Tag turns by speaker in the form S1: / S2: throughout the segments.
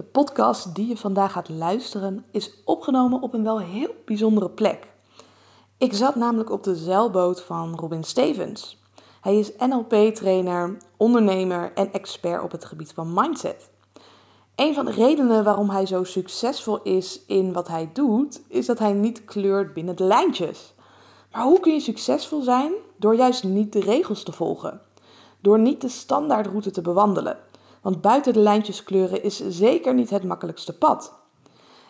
S1: De podcast die je vandaag gaat luisteren is opgenomen op een wel heel bijzondere plek. Ik zat namelijk op de zeilboot van Robin Stevens. Hij is NLP-trainer, ondernemer en expert op het gebied van mindset. Een van de redenen waarom hij zo succesvol is in wat hij doet, is dat hij niet kleurt binnen de lijntjes. Maar hoe kun je succesvol zijn? Door juist niet de regels te volgen. Door niet de standaardroute te bewandelen. Want buiten de lijntjes kleuren is zeker niet het makkelijkste pad.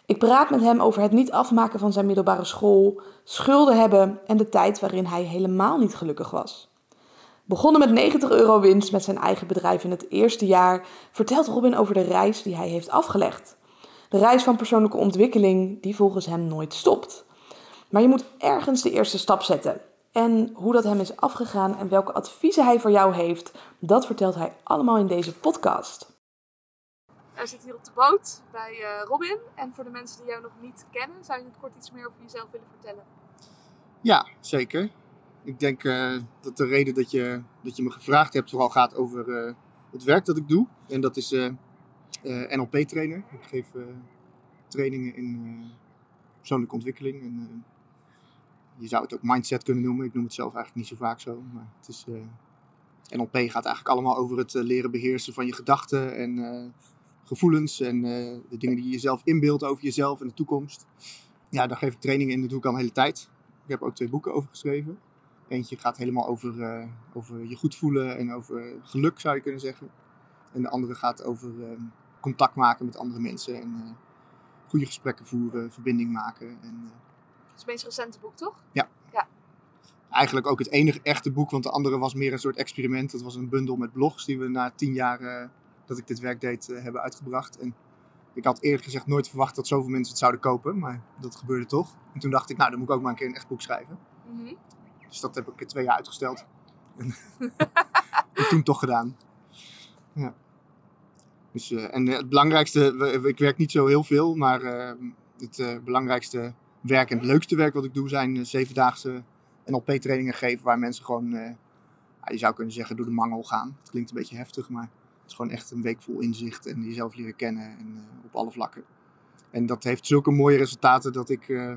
S1: Ik praat met hem over het niet afmaken van zijn middelbare school, schulden hebben en de tijd waarin hij helemaal niet gelukkig was. Begonnen met 90 euro winst met zijn eigen bedrijf in het eerste jaar, vertelt Robin over de reis die hij heeft afgelegd. De reis van persoonlijke ontwikkeling die volgens hem nooit stopt. Maar je moet ergens de eerste stap zetten. En hoe dat hem is afgegaan en welke adviezen hij voor jou heeft, dat vertelt hij allemaal in deze podcast.
S2: We zitten hier op de boot bij uh, Robin. En voor de mensen die jou nog niet kennen, zou je het kort iets meer over jezelf willen vertellen?
S3: Ja, zeker. Ik denk uh, dat de reden dat je, dat je me gevraagd hebt vooral gaat over uh, het werk dat ik doe. En dat is NLP-trainer. Ik geef trainingen in persoonlijke ontwikkeling. En, je zou het ook mindset kunnen noemen. Ik noem het zelf eigenlijk niet zo vaak zo. Maar het is, NLP gaat eigenlijk allemaal over het leren beheersen van je gedachten en gevoelens en de dingen die je jezelf inbeeldt over jezelf en de toekomst. Ja, daar geef ik trainingen in, dat doe ik al een hele tijd. Ik heb ook twee boeken over geschreven. Eentje gaat helemaal over, over je goed voelen en over geluk, zou je kunnen zeggen. En de andere gaat over uh, contact maken met andere mensen en goede gesprekken voeren, verbinding maken. En,
S2: het meest recente boek, toch?
S3: Ja.
S2: ja.
S3: Eigenlijk ook het enige echte boek, want de andere was meer een soort experiment. Dat was een bundel met blogs die we na tien jaar dat ik dit werk deed hebben uitgebracht. En ik had eerlijk gezegd nooit verwacht dat zoveel mensen het zouden kopen, maar dat gebeurde toch. En toen dacht ik, nou dan moet ik ook maar een keer een echt boek schrijven. Mm -hmm. Dus dat heb ik twee jaar uitgesteld. en, en toen toch gedaan. Ja. Dus, uh, en het belangrijkste, ik werk niet zo heel veel, maar uh, het belangrijkste werk en het leukste werk wat ik doe zijn zevendaagse NLP-trainingen geven waar mensen gewoon, ja, je zou kunnen zeggen, door de mangel gaan. Het klinkt een beetje heftig, maar het is gewoon echt een week vol inzicht en jezelf leren kennen en, op alle vlakken. En dat heeft zulke mooie resultaten dat ik,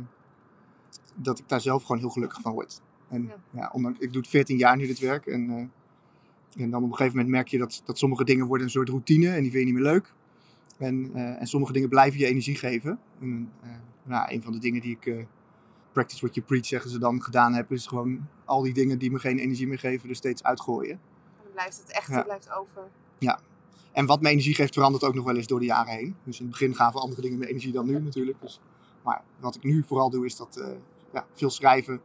S3: dat ik daar zelf gewoon heel gelukkig van word. En ja. ja ondanks, ik doe het 14 jaar nu dit werk. En, en dan op een gegeven moment merk je dat, dat sommige dingen worden een soort routine en die vind je niet meer leuk. En, en sommige dingen blijven je energie geven. En, nou, een van de dingen die ik, practice what you preach zeggen ze dan, gedaan heb, is gewoon al die dingen die me geen energie meer geven, er steeds uitgooien. En
S2: dan blijft het echt, ja. blijft over.
S3: Ja. En wat me energie geeft verandert ook nog wel eens door de jaren heen. Dus in het begin gaven andere dingen meer energie dan nu natuurlijk. Dus, maar wat ik nu vooral doe is dat ja, veel schrijven,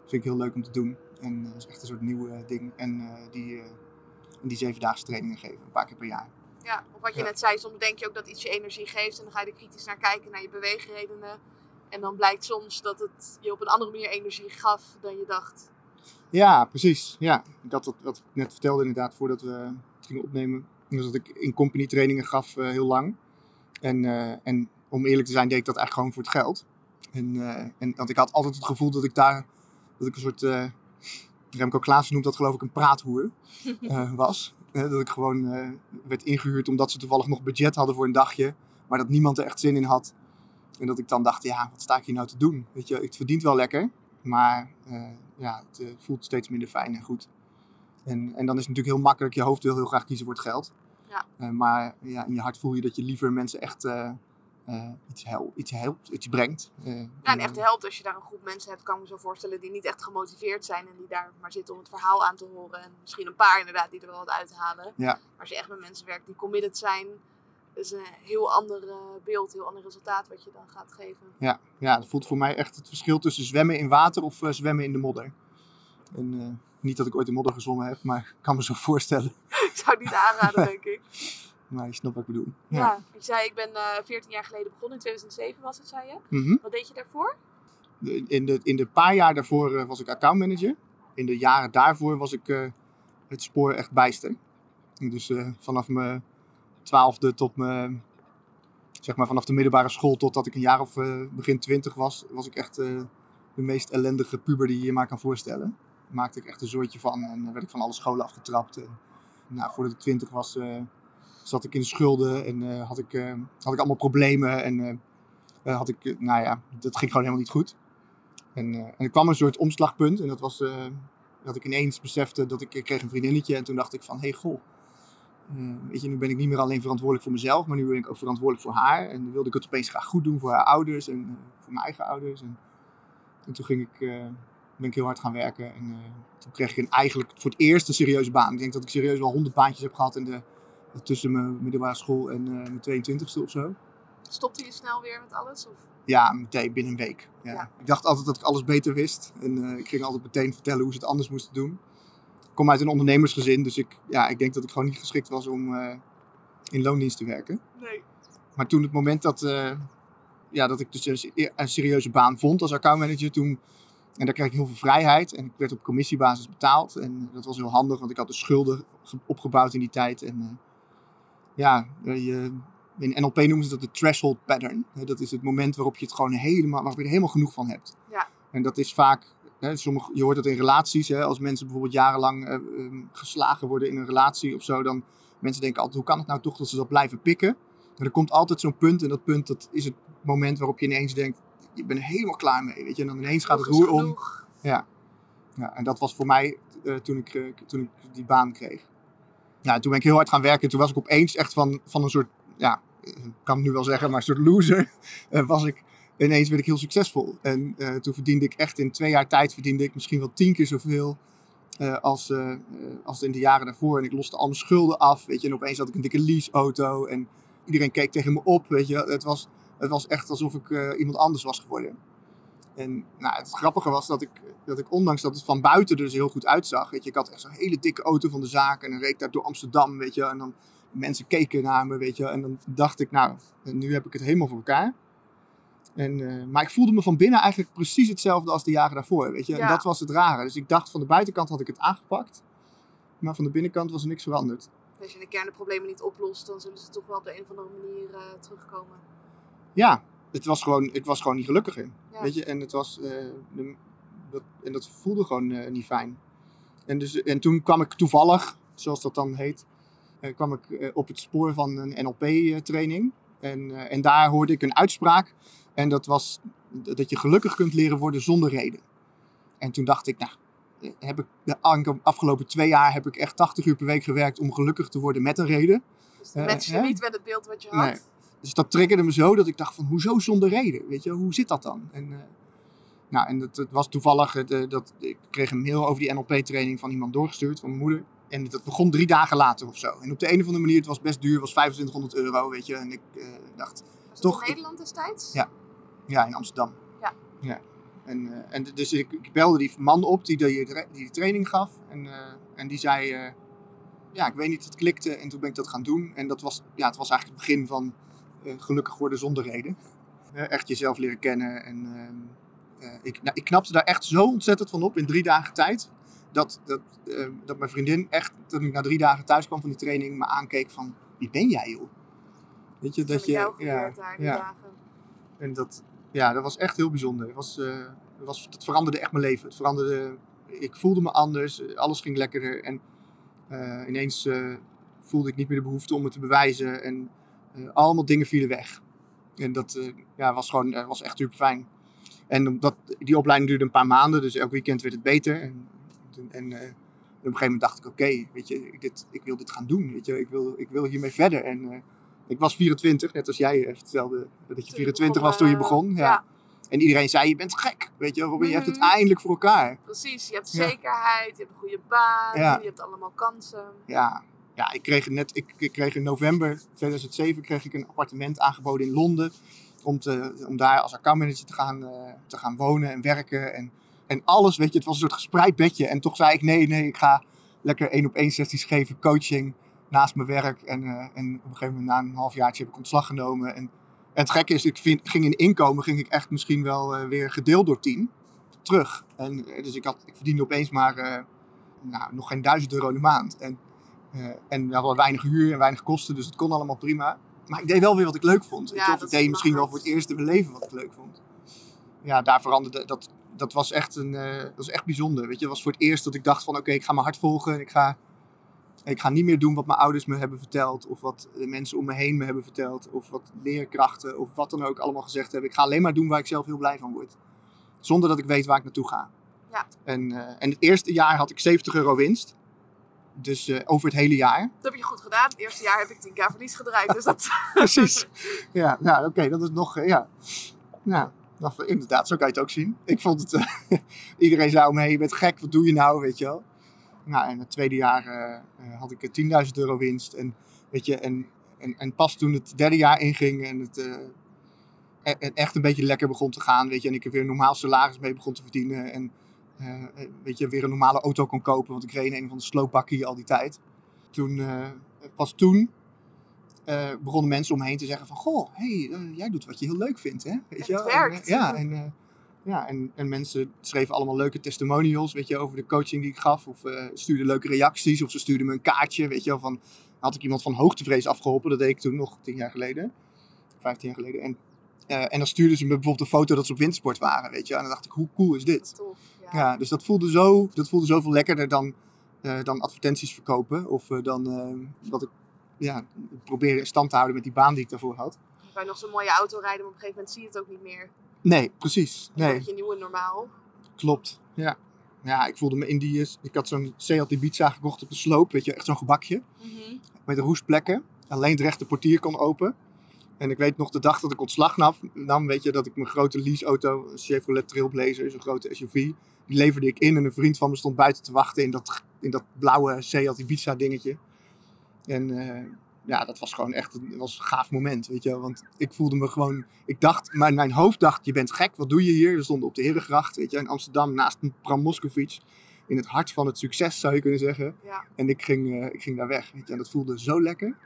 S3: vind ik heel leuk om te doen. En dat is echt een soort nieuw ding. En die, die zevendaagse trainingen geven, een paar keer per jaar.
S2: Ja, of wat je ja. net zei, soms denk je ook dat iets je energie geeft. En dan ga je er kritisch naar kijken, naar je beweegredenen. En dan blijkt soms dat het je op een andere manier energie gaf dan je dacht.
S3: Ja, precies. Ja, dat, dat wat ik net vertelde inderdaad voordat we het gingen opnemen. Dus dat ik in company trainingen gaf heel lang. En, en om eerlijk te zijn deed ik dat eigenlijk gewoon voor het geld. En, en, want ik had altijd het gevoel dat ik daar dat ik een soort, Remco Klaassen noemt dat geloof ik een praathoer uh, was. Dat ik gewoon werd ingehuurd omdat ze toevallig nog budget hadden voor een dagje, maar dat niemand er echt zin in had. En dat ik dan dacht, ja, wat sta ik hier nou te doen? Weet je, het verdient wel lekker, maar ja, het voelt steeds minder fijn en goed. En, en dan is het natuurlijk heel makkelijk, je hoofd wil heel graag kiezen voor het geld.
S2: Ja.
S3: maar ja, in je hart voel je dat je liever mensen echt uh, iets, hel iets helpt, iets brengt.
S2: Uh, ja, en echt helpt als je daar een groep mensen hebt, kan ik me zo voorstellen, die niet echt gemotiveerd zijn en die daar maar zitten om het verhaal aan te horen. En misschien een paar inderdaad die er wel wat uithalen.
S3: Ja.
S2: Maar als je echt met mensen werkt die committed zijn, is een heel ander beeld, heel ander resultaat wat je dan gaat geven.
S3: Ja, ja dat voelt voor mij echt het verschil tussen zwemmen in water of zwemmen in de modder. En, niet dat ik ooit in modder gezwommen heb, maar ik kan me zo voorstellen.
S2: ik zou het niet aanraden, denk ik.
S3: Maar je snapt wat ik bedoel.
S2: Ja, ja je zei ik ben uh, 14 jaar geleden begonnen, in 2007 was het, zei je.
S3: Mm -hmm.
S2: Wat deed je daarvoor?
S3: In de, in de paar jaar daarvoor uh, was ik accountmanager. In de jaren daarvoor was ik uh, het spoor echt bijster. Dus vanaf mijn twaalfde tot mijn, zeg maar vanaf de middelbare school totdat ik een jaar of begin twintig was, was ik echt de meest ellendige puber die je je maar kan voorstellen. Daar maakte ik echt een zooitje van en werd ik van alle scholen afgetrapt. En, nou, voordat ik twintig was zat ik in de schulden en had, ik, had ik allemaal problemen. En had ik, nou ja, dat ging gewoon helemaal niet goed. En, en er kwam een soort omslagpunt. En dat was dat ik ineens besefte dat ik, ik kreeg een vriendinnetje. En toen dacht ik van, hey, goh. weet je, nu ben ik niet meer alleen verantwoordelijk voor mezelf, maar nu ben ik ook verantwoordelijk voor haar. En dan wilde ik het opeens graag goed doen voor haar ouders en voor mijn eigen ouders. En, en toen ging ik, ben ik heel hard gaan werken. En toen kreeg ik een, eigenlijk voor het eerst een serieuze baan. Ik denk dat ik serieus wel honderd baantjes heb gehad in de, tussen mijn middelbare school en uh, mijn 22e of zo.
S2: Stopte je snel weer met alles? Of?
S3: Ja, meteen binnen een week. Ja. ja. Ik dacht altijd dat ik alles beter wist. En uh, ik ging altijd meteen vertellen hoe ze het anders moesten doen. Ik kom uit een ondernemersgezin, dus ik, ja, ik denk dat ik gewoon niet geschikt was om in loondienst te werken.
S2: Nee.
S3: Maar toen het moment dat, ja, dat ik dus een serieuze baan vond als accountmanager, toen en daar kreeg ik heel veel vrijheid. En ik werd op commissiebasis betaald. En dat was heel handig, want ik had de schulden opgebouwd in die tijd. En ja, je, in NLP noemen ze dat de threshold pattern. Dat is het moment waarop je het gewoon helemaal, waarop je er helemaal genoeg van hebt.
S2: Ja.
S3: En dat is vaak, hè, sommige, je hoort het in relaties. Hè, als mensen bijvoorbeeld jarenlang uh, geslagen worden in een relatie of zo. Dan mensen denken altijd, hoe kan het nou toch dat ze dat blijven pikken? En er komt altijd zo'n punt. En dat punt, dat is het moment waarop je ineens denkt, je bent er helemaal klaar mee. Weet je? En dan ineens gaat het roer om. Ja. ja. En dat was voor mij uh, toen, ik, uh, toen ik die baan kreeg. Ja, toen ben ik heel hard gaan werken. Toen was ik opeens echt van, van een soort, ja, ik kan het nu wel zeggen, maar een soort loser. Uh, was ik, ineens werd ik heel succesvol. En toen verdiende ik echt in twee jaar tijd verdiende ik misschien wel tien keer zoveel. als, als in de jaren daarvoor. En ik loste al mijn schulden af. Weet je, en opeens had ik een dikke leaseauto. En iedereen keek tegen me op. Weet je, het was, het was echt alsof ik iemand anders was geworden. En nou, het grappige was dat ik, dat ik, ondanks dat het van buiten er dus heel goed uitzag, weet je, ik had echt zo'n hele dikke auto van de zaak en dan reed daar door Amsterdam, weet je, en dan mensen keken naar me, weet je, en dan dacht ik, nou, nu heb ik het helemaal voor elkaar. En, uh, maar ik voelde me van binnen eigenlijk precies hetzelfde als de jaren daarvoor, weet je, en dat was het rare. Dus ik dacht, van de buitenkant had ik het aangepakt, maar van de binnenkant was er niks veranderd.
S2: Als je de kernproblemen niet oplost, dan zullen ze toch wel op de een of andere manier uh, terugkomen
S3: ja, het was gewoon, ik was gewoon niet gelukkig in. Weet je, en het was, uh, de, dat, en dat voelde gewoon uh, niet fijn. En, dus, en toen kwam ik toevallig, zoals dat dan heet, uh, kwam ik op het spoor van een NLP-training. En, en daar hoorde ik een uitspraak. En dat was dat je gelukkig kunt leren worden zonder reden. En toen dacht ik, nou, heb ik de afgelopen twee jaar heb ik echt 80 uur per week gewerkt om gelukkig te worden met een reden.
S2: Dus de mensen niet met het beeld wat je had. Nee.
S3: Dus dat triggerde me zo dat ik dacht van, hoezo zonder reden? Weet je, hoe zit dat dan? En, uh, nou, en het was toevallig, uh, dat, ik kreeg een mail over die NLP-training van iemand doorgestuurd, van mijn moeder. En dat begon drie dagen later of zo. En op de een of andere manier, het was best duur, was 2500 euro, weet je. En ik uh, dacht,
S2: was
S3: toch...
S2: in Nederland destijds?
S3: Ja. Ja, in Amsterdam.
S2: Ja.
S3: ja. En, en dus ik, ik, belde die man op die die, die, die training gaf. En, en die zei, ja, ik weet niet, het klikte. En toen ben ik dat gaan doen. En dat was, ja, het was eigenlijk het begin van eh, gelukkig worden zonder reden. echt jezelf leren kennen. En eh, ik, nou, ik knapte daar echt zo ontzettend van op in drie dagen tijd. Dat, dat, eh, dat mijn vriendin echt, toen ik na drie dagen thuis kwam van die training, me aankeek van, wie ben jij joh?
S2: Weet je, dat, je... ja, daar, ja. Dagen.
S3: En dat, ja, dat was echt heel bijzonder. Het, was, uh, was, het veranderde echt mijn leven. Het veranderde, ik voelde me anders, alles ging lekkerder. En uh, ineens uh, voelde ik niet meer de behoefte om het te bewijzen. En allemaal dingen vielen weg. En dat uh, ja, was gewoon uh, was echt super fijn. En dat, die opleiding duurde een paar maanden, dus elk weekend werd het beter. En, en op een gegeven moment dacht ik, oké, weet je, dit, ik wil dit gaan doen. Weet je, ik wil, ik wil hiermee verder. En ik was 24, net als jij vertelde dat je 24 was toen je begon. Ja. ja. En iedereen zei, je bent gek, weet je, Robin, je hebt het mhm. eindelijk voor elkaar.
S2: Precies, je hebt zekerheid, je hebt een goede baan, ja. je hebt allemaal kansen.
S3: Ja, ja, ik kreeg net, ik, kreeg in november 2007 kreeg ik een appartement aangeboden in Londen. Om, te, om daar als accountmanager te gaan, uh, te gaan wonen en werken. En, en alles, weet je, het was een soort gespreid bedje. En toch zei ik, nee, nee, ik ga lekker één op één sessies geven, coaching naast mijn werk. En, uh, en op een gegeven moment, na een halfjaartje, heb ik ontslag genomen. En, en het gekke is, ik ging in inkomen, ging ik echt misschien wel uh, weer gedeeld door tien terug. En, dus ik, had, ik verdiende opeens maar nou, nog geen duizend euro de maand. En en we hadden weinig huur en weinig kosten, dus het kon allemaal prima. Maar ik deed wel weer wat ik leuk vond. Ja, ik deed misschien wel voor het eerst in mijn leven wat ik leuk vond. Ja, daar veranderde dat. Dat was echt, een, uh, dat was echt bijzonder. Weet je, het was voor het eerst dat ik dacht van oké, ik ga mijn hart volgen. En ik ga, Ik ga niet meer doen wat mijn ouders me hebben verteld, of wat de mensen om me heen me hebben verteld, of wat leerkrachten of wat dan ook allemaal gezegd hebben. Ik ga alleen maar doen waar ik zelf heel blij van word. Zonder dat ik weet waar ik naartoe ga.
S2: Ja.
S3: En, eh, en het eerste jaar had ik 70 euro winst. Dus eh, over het hele jaar.
S2: Dat heb je goed gedaan. Het eerste jaar heb ik 10k verlies gedraaid. Dus dat...
S3: Precies. Ja, nou oké, dat is nog, eh, ja. Nou, dat, inderdaad, zo kan je het ook zien. Ik vond het, eh, iedereen zei om me heen, je bent gek, wat doe je nou, weet je wel. Nou, en het tweede jaar had ik eh, 10.000 euro winst. En, weet je, en, en, en pas toen het derde jaar inging en het e- e- echt een beetje lekker begon te gaan, weet je, en ik er weer normaal salaris mee begon te verdienen. En weet je, weer een normale auto kon kopen, want ik reed in een van de sloopbakken al die tijd. Toen, eh, pas toen eh, begonnen mensen om me heen te zeggen van... Goh, hey, eh, jij doet wat je heel leuk vindt, hè? Weet
S2: Het
S3: je wel?
S2: werkt.
S3: En, eh, ja, en, eh, ja en, en mensen schreven allemaal leuke testimonials, weet je, over de coaching die ik gaf. Of eh, stuurden leuke reacties, of ze stuurden me een kaartje, weet je wel, van... Had ik iemand van hoogtevrees afgeholpen, dat deed ik toen nog tien jaar geleden. Vijftien jaar geleden. En, eh, en dan stuurden ze me bijvoorbeeld een foto dat ze op windsport waren, weet je. En dan dacht ik, hoe cool is dit?
S2: Tof. Ja.
S3: Dus dat voelde, zo, dat voelde zoveel lekkerder dan, eh, dan advertenties verkopen. Of eh, dan eh, wat ik ja, probeerde in stand te houden met die baan die ik daarvoor had.
S2: Je kan nog zo'n mooie auto rijden, maar op een gegeven moment zie je het ook niet meer.
S3: Nee, precies. Nee,
S2: word je nieuwe normaal.
S3: klopt. Ja. ja, ik voelde me in die... eh, Ik had zo'n Seat Ibiza gekocht op de sloop. Weet je, echt zo'n gebakje.
S2: Mhm.
S3: Met roestplekken. Alleen het rechte portier kon open. En ik weet nog de dag dat ik ontslag nam, nam weet je, dat ik mijn grote leaseauto, een Chevrolet Trailblazer, zo'n grote SUV, die leverde ik in en een vriend van me stond buiten te wachten in dat, in dat blauwe Seat Ibiza dingetje. En eh, ja, dat was gewoon echt een, was een gaaf moment, weet je wel. Want ik voelde me gewoon, ik dacht, maar mijn hoofd dacht, je bent gek, wat doe je hier? We stonden op de Herengracht, weet je, in Amsterdam, naast Bram. In het hart van het succes, zou je kunnen zeggen.
S2: Ja.
S3: En ik ging, eh, ik ging daar weg, weet je. En dat voelde zo lekker.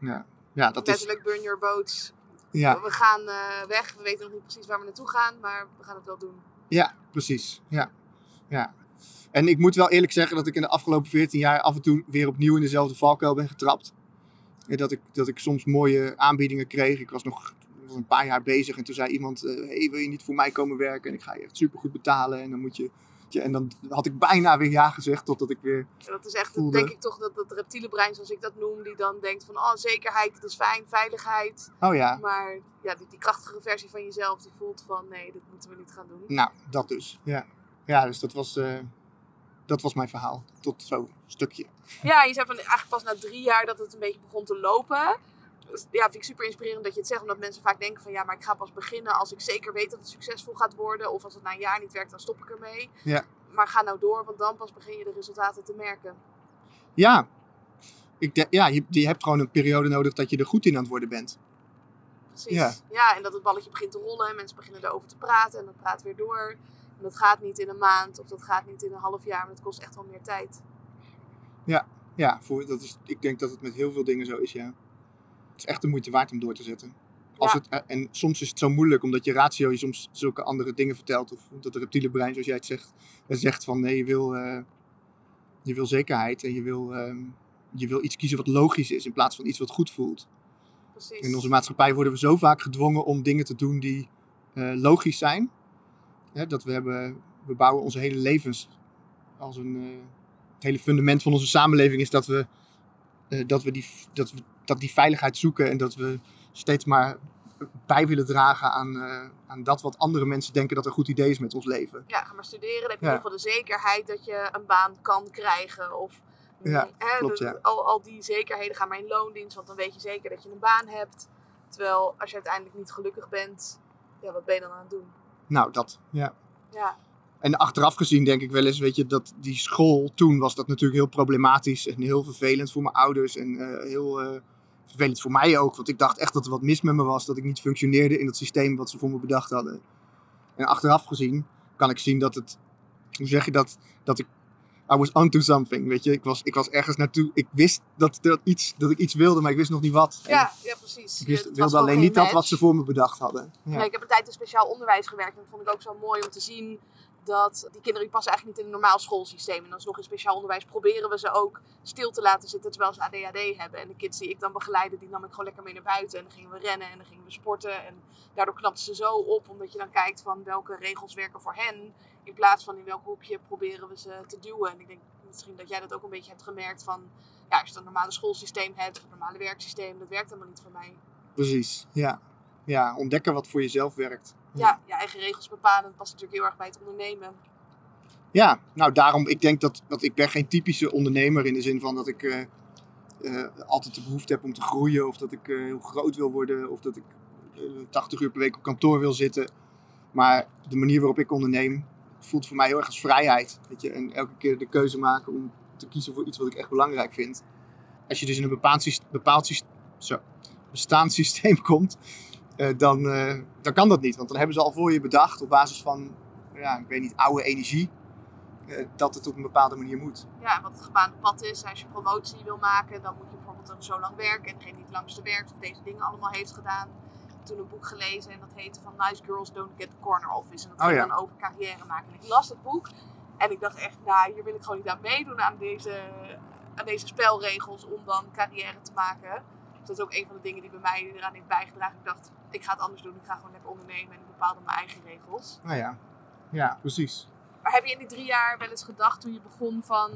S3: Ja, ja dat is...
S2: Letterlijk burn your boats.
S3: Ja,
S2: We gaan eh, weg. We weten nog niet precies waar we naartoe gaan, maar we gaan het wel doen.
S3: Ja, precies. Ja, ja. En ik moet wel eerlijk zeggen dat ik in de afgelopen 14 jaar af en toe weer opnieuw in dezelfde valkuil ben getrapt. Dat ik, dat ik soms mooie aanbiedingen kreeg. Ik was nog was een paar jaar bezig en toen zei iemand: eh, hey, wil je niet voor mij komen werken? En ik ga je echt supergoed betalen. En dan moet je. En dan had ik bijna weer ja gezegd, totdat ik weer.
S2: En dat is echt,
S3: Voelde-
S2: denk ik toch, dat, dat reptiele brein, zoals ik dat noem, die dan denkt van, oh, zekerheid, dat is fijn, veiligheid.
S3: Oh ja,
S2: Maar ja, die, die krachtige versie van jezelf, die voelt van, nee, dit moeten we niet gaan doen.
S3: nou, dat dus. Ja, ja dus dat was, eh, dat was mijn verhaal. Tot zo'n stukje.
S2: Ja, je zei van, eigenlijk pas na drie jaar dat het een beetje begon te lopen. Ja, vind ik super inspirerend dat je het zegt. Omdat mensen vaak denken van, ja, maar ik ga pas beginnen als ik zeker weet dat het succesvol gaat worden. Of als het na een jaar niet werkt, dan stop ik ermee.
S3: Ja.
S2: Maar ga nou door, want dan pas begin je de resultaten te merken.
S3: Ja, ik de- ja je, je hebt gewoon een periode nodig dat je er goed in aan het worden bent.
S2: Precies.
S3: Ja.
S2: Ja. en dat het balletje begint te rollen en mensen beginnen erover te praten en dat praat weer door. En dat gaat niet in een maand of dat gaat niet in een half jaar, maar het kost echt wel meer tijd.
S3: Ja, voor, dat is, ik denk dat het met heel veel dingen zo is, ja. Het is echt de moeite waard om door te zetten. Als
S2: Ja.
S3: het, eh, en soms is het zo moeilijk, omdat je ratio je soms zulke andere dingen vertelt. Of dat het reptiele brein, zoals jij het zegt, eh, zegt van nee, je wil, eh, je wil zekerheid. En je wil, ehm, je wil iets kiezen wat logisch is, in plaats van iets wat goed voelt.
S2: Precies.
S3: In onze maatschappij worden we zo vaak gedwongen om dingen te doen die logisch zijn. Hè, dat we, hebben, we bouwen onze hele levens als een. het hele fundament van onze samenleving is dat we, dat, we die, dat we dat die veiligheid zoeken en dat we steeds maar bij willen dragen aan, eh, aan dat wat andere mensen denken dat een goed idee is met ons leven.
S2: Ja, ga maar studeren. Dan heb je
S3: Ja.
S2: in ieder geval de zekerheid dat je een baan kan krijgen. Of
S3: Ja,
S2: hè,
S3: klopt,
S2: de-
S3: ja.
S2: al, al die zekerheden gaan maar in loondienst, want dan weet je zeker dat je een baan hebt. Terwijl als je uiteindelijk niet gelukkig bent, ja, wat ben je dan aan het doen?
S3: Nou, dat. Ja.
S2: Ja,
S3: En achteraf gezien denk ik wel eens, weet je, dat die school toen was dat natuurlijk heel problematisch en heel vervelend voor mijn ouders en eh, heel eh, vervelend voor mij ook. Want ik dacht echt dat er wat mis met me was, dat ik niet functioneerde in het systeem wat ze voor me bedacht hadden. En achteraf gezien kan ik zien dat het, hoe zeg je dat, dat ik, I was onto something, weet je. Ik was, ik was ergens naartoe, ik wist dat, dat, iets, dat ik iets wilde, maar ik wist nog niet wat.
S2: Ja, ja precies.
S3: ik wist, wilde alleen niet dat wat ze voor me bedacht hadden. Ja.
S2: Nee, ik heb een tijd in speciaal onderwijs gewerkt en dat vond ik ook zo mooi om te zien dat die kinderen die passen eigenlijk niet in een normaal schoolsysteem. En alsnog in speciaal onderwijs proberen we ze ook stil te laten zitten terwijl ze ADHD hebben. En de kids die ik dan begeleide, die nam ik gewoon lekker mee naar buiten. En dan gingen we rennen en dan gingen we sporten. En daardoor knapten ze zo op, omdat je dan kijkt van welke regels werken voor hen. In plaats van in welk hoekje proberen we ze te duwen. En ik denk misschien dat jij dat ook een beetje hebt gemerkt van ja, als je een normale schoolsysteem hebt, of een normale werksysteem, dat werkt helemaal niet voor mij.
S3: Precies, ja. Ja, ontdekken wat voor jezelf werkt.
S2: Ja, je eigen regels bepalen, dat past natuurlijk heel erg bij het ondernemen.
S3: Ja, nou daarom, ik denk dat, dat ik ben geen typische ondernemer in de zin van dat ik eh, eh, altijd de behoefte heb om te groeien. Of dat ik eh, heel groot wil worden. Of dat ik eh, 80 uur per week op kantoor wil zitten. Maar de manier waarop ik onderneem voelt voor mij heel erg als vrijheid. Weet je? En elke keer de keuze maken om te kiezen voor iets wat ik echt belangrijk vind. Als je dus in een bepaald, bepaald zo, bestaanssysteem komt, dan, eh, dan kan dat niet. Want dan hebben ze al voor je bedacht op basis van, ja, ik weet niet, oude energie. eh, dat het op een bepaalde manier moet.
S2: Ja, wat het gebaande pad is, als je promotie wil maken, dan moet je bijvoorbeeld dan zo lang werken. En degene die het langste werkt of deze dingen allemaal heeft gedaan. Ik heb toen een boek gelezen en dat heette van Nice Girls Don't Get the Corner Office. En dat
S3: Oh,
S2: ging
S3: ja.
S2: dan over carrière maken. En ik las dat boek en ik dacht echt, nou hier wil ik gewoon niet aan meedoen aan deze, aan deze spelregels om dan carrière te maken. Dat is ook een van de dingen die bij mij eraan heeft bijgedragen. Ik dacht, ik ga het anders doen. Ik ga gewoon lekker ondernemen en ik bepaal dan mijn eigen regels.
S3: Nou ja, ja, precies.
S2: Maar heb je in die drie jaar wel eens gedacht toen je begon van...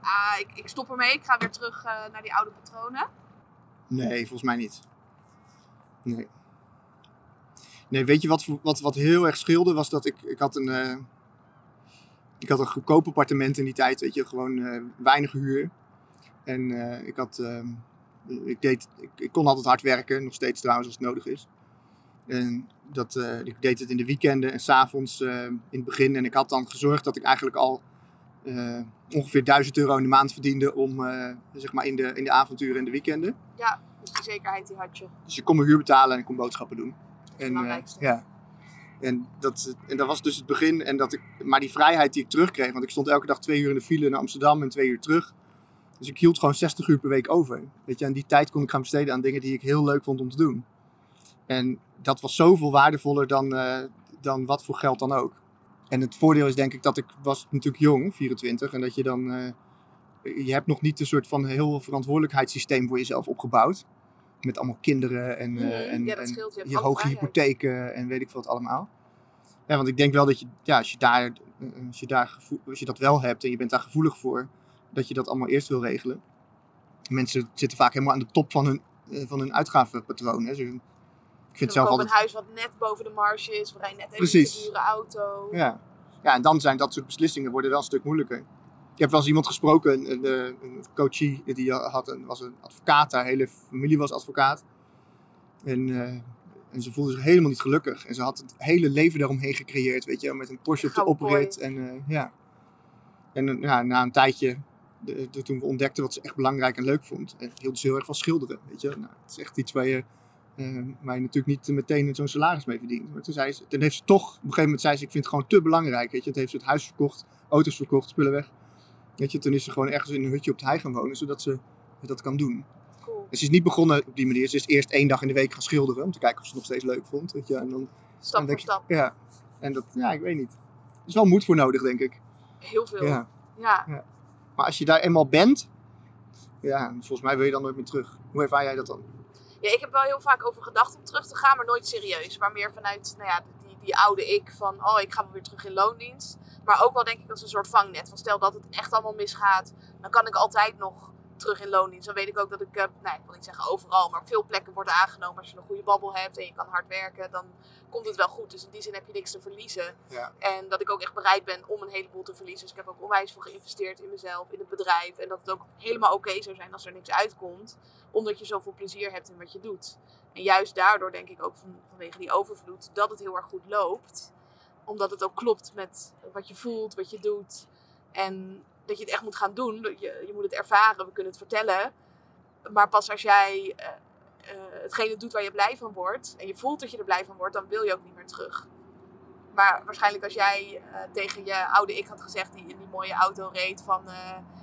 S2: Ah, ik, ik stop ermee, ik ga weer terug eh, naar die oude patronen?
S3: Nee, volgens mij niet. Nee. Nee, weet je wat, wat, wat heel erg scheelde? Was dat ik, ik had een... eh, ik had een goedkoop appartement in die tijd, weet je, gewoon eh, weinig huur. En ik had, ehm, ik, deed, ik, ik kon altijd hard werken, nog steeds trouwens als het nodig is. En dat, eh, ik deed het in de weekenden en s'avonds eh in het begin. En ik had dan gezorgd dat ik eigenlijk al eh, ongeveer 1000 euro in de maand verdiende om, zeg maar, in de, in de avonturen en de weekenden.
S2: Ja, dus die zekerheid die had je.
S3: Dus ik kon mijn huur betalen en ik kon boodschappen doen. En, ja. En dat, en dat was dus het begin. En dat ik, maar die vrijheid die ik terugkreeg, want ik stond elke dag twee uur in de file naar Amsterdam en twee uur terug. Dus ik hield gewoon 60 uur per week over. Weet je, en die tijd kon ik gaan besteden aan dingen die ik heel leuk vond om te doen. En dat was zoveel waardevoller dan, eh, dan wat voor geld dan ook. En het voordeel is denk ik dat ik was natuurlijk jong, 24, en dat je dan... eh, je hebt nog niet een soort van heel verantwoordelijkheidssysteem voor jezelf opgebouwd. Met allemaal kinderen en, eh,
S2: Mhm,
S3: en,
S2: ja. Je
S3: hoge
S2: vrijheid.
S3: hypotheken en weet ik veel wat allemaal. Ja, want ik denk wel dat je, ja, als, je daar, als, je daar als je dat wel hebt en je bent daar gevoelig voor, dat je dat allemaal eerst wil regelen. Mensen zitten vaak helemaal aan de top van hun, eh, van hun uitgavenpatroon. Hè. Ze- ik vind
S2: We
S3: zelf
S2: kopen een
S3: altijd...
S2: huis wat net boven de marge is. We rijden net even een dure auto.
S3: Ja. ja, en dan zijn dat soort beslissingen worden wel een stuk moeilijker. Ik heb wel eens iemand gesproken, een, een, eh, een coachie, die had een, was een advocaat, haar hele familie was advocaat. En, eh, en ze voelde zich helemaal niet gelukkig. En ze had het hele leven daaromheen gecreëerd, weet je, met een Porsche op de oprit. En ja. En ja, na een tijdje, de, de- toen we ontdekten wat ze echt belangrijk en leuk vond, eh, hield ze heel erg van schilderen, weet je. Nou, het is echt iets waar je, eh, waar je natuurlijk niet meteen zo'n salaris mee verdient. Maar toen, zei ze, toen heeft ze toch, op een gegeven moment zei ze, ik vind het gewoon te belangrijk, weet je. Toen heeft ze het huis verkocht, auto's verkocht, spullen weg. Weet je, toen is ze gewoon ergens in een hutje op het hei gaan wonen, zodat ze dat kan doen.
S2: Cool.
S3: En ze is niet begonnen op die manier. Ze is eerst één dag in de week gaan schilderen, om te kijken of ze het nog steeds leuk vond. Weet je. En dan,
S2: Stap
S3: dan
S2: voor
S3: je-
S2: stap.
S3: ja, en dat, ja, ik weet niet. Er is wel moed voor nodig, denk ik.
S2: Heel veel.
S3: Ja.
S2: Ja.
S3: Maar als je daar eenmaal bent, ja, volgens mij wil je dan nooit meer terug. Hoe ervaar jij dat dan?
S2: Ja, ik heb wel heel vaak over gedacht om terug te gaan, maar nooit serieus. Maar meer vanuit nou ja, die, die oude ik van, oh, ik ga weer terug in loondienst. Maar ook wel denk ik als een soort vangnet. Van stel dat het echt allemaal misgaat, dan kan ik altijd nog terug in loondienst. Dan weet ik ook dat ik, eh, nou, ik wil niet zeggen overal, maar op veel plekken wordt aangenomen. Als je een goede babbel hebt en je kan hard werken, dan komt het wel goed. Dus in die zin heb je niks te verliezen.
S3: Ja.
S2: En dat ik ook echt bereid ben om een heleboel te verliezen. Dus ik heb ook onwijs veel geïnvesteerd in mezelf, in het bedrijf. En dat het ook helemaal oké zou zijn als er niks uitkomt. Omdat je zoveel plezier hebt in wat je doet. En juist daardoor denk ik ook van, vanwege die overvloed dat het heel erg goed loopt. Omdat het ook klopt met wat je voelt, wat je doet. En dat je het echt moet gaan doen. Je, je moet het ervaren, we kunnen het vertellen. Maar pas als jij eh, hetgene doet waar je blij van wordt. En je voelt dat je er blij van wordt, dan wil je ook niet meer terug. Maar waarschijnlijk als jij eh, tegen je oude ik had gezegd die in die mooie auto reed van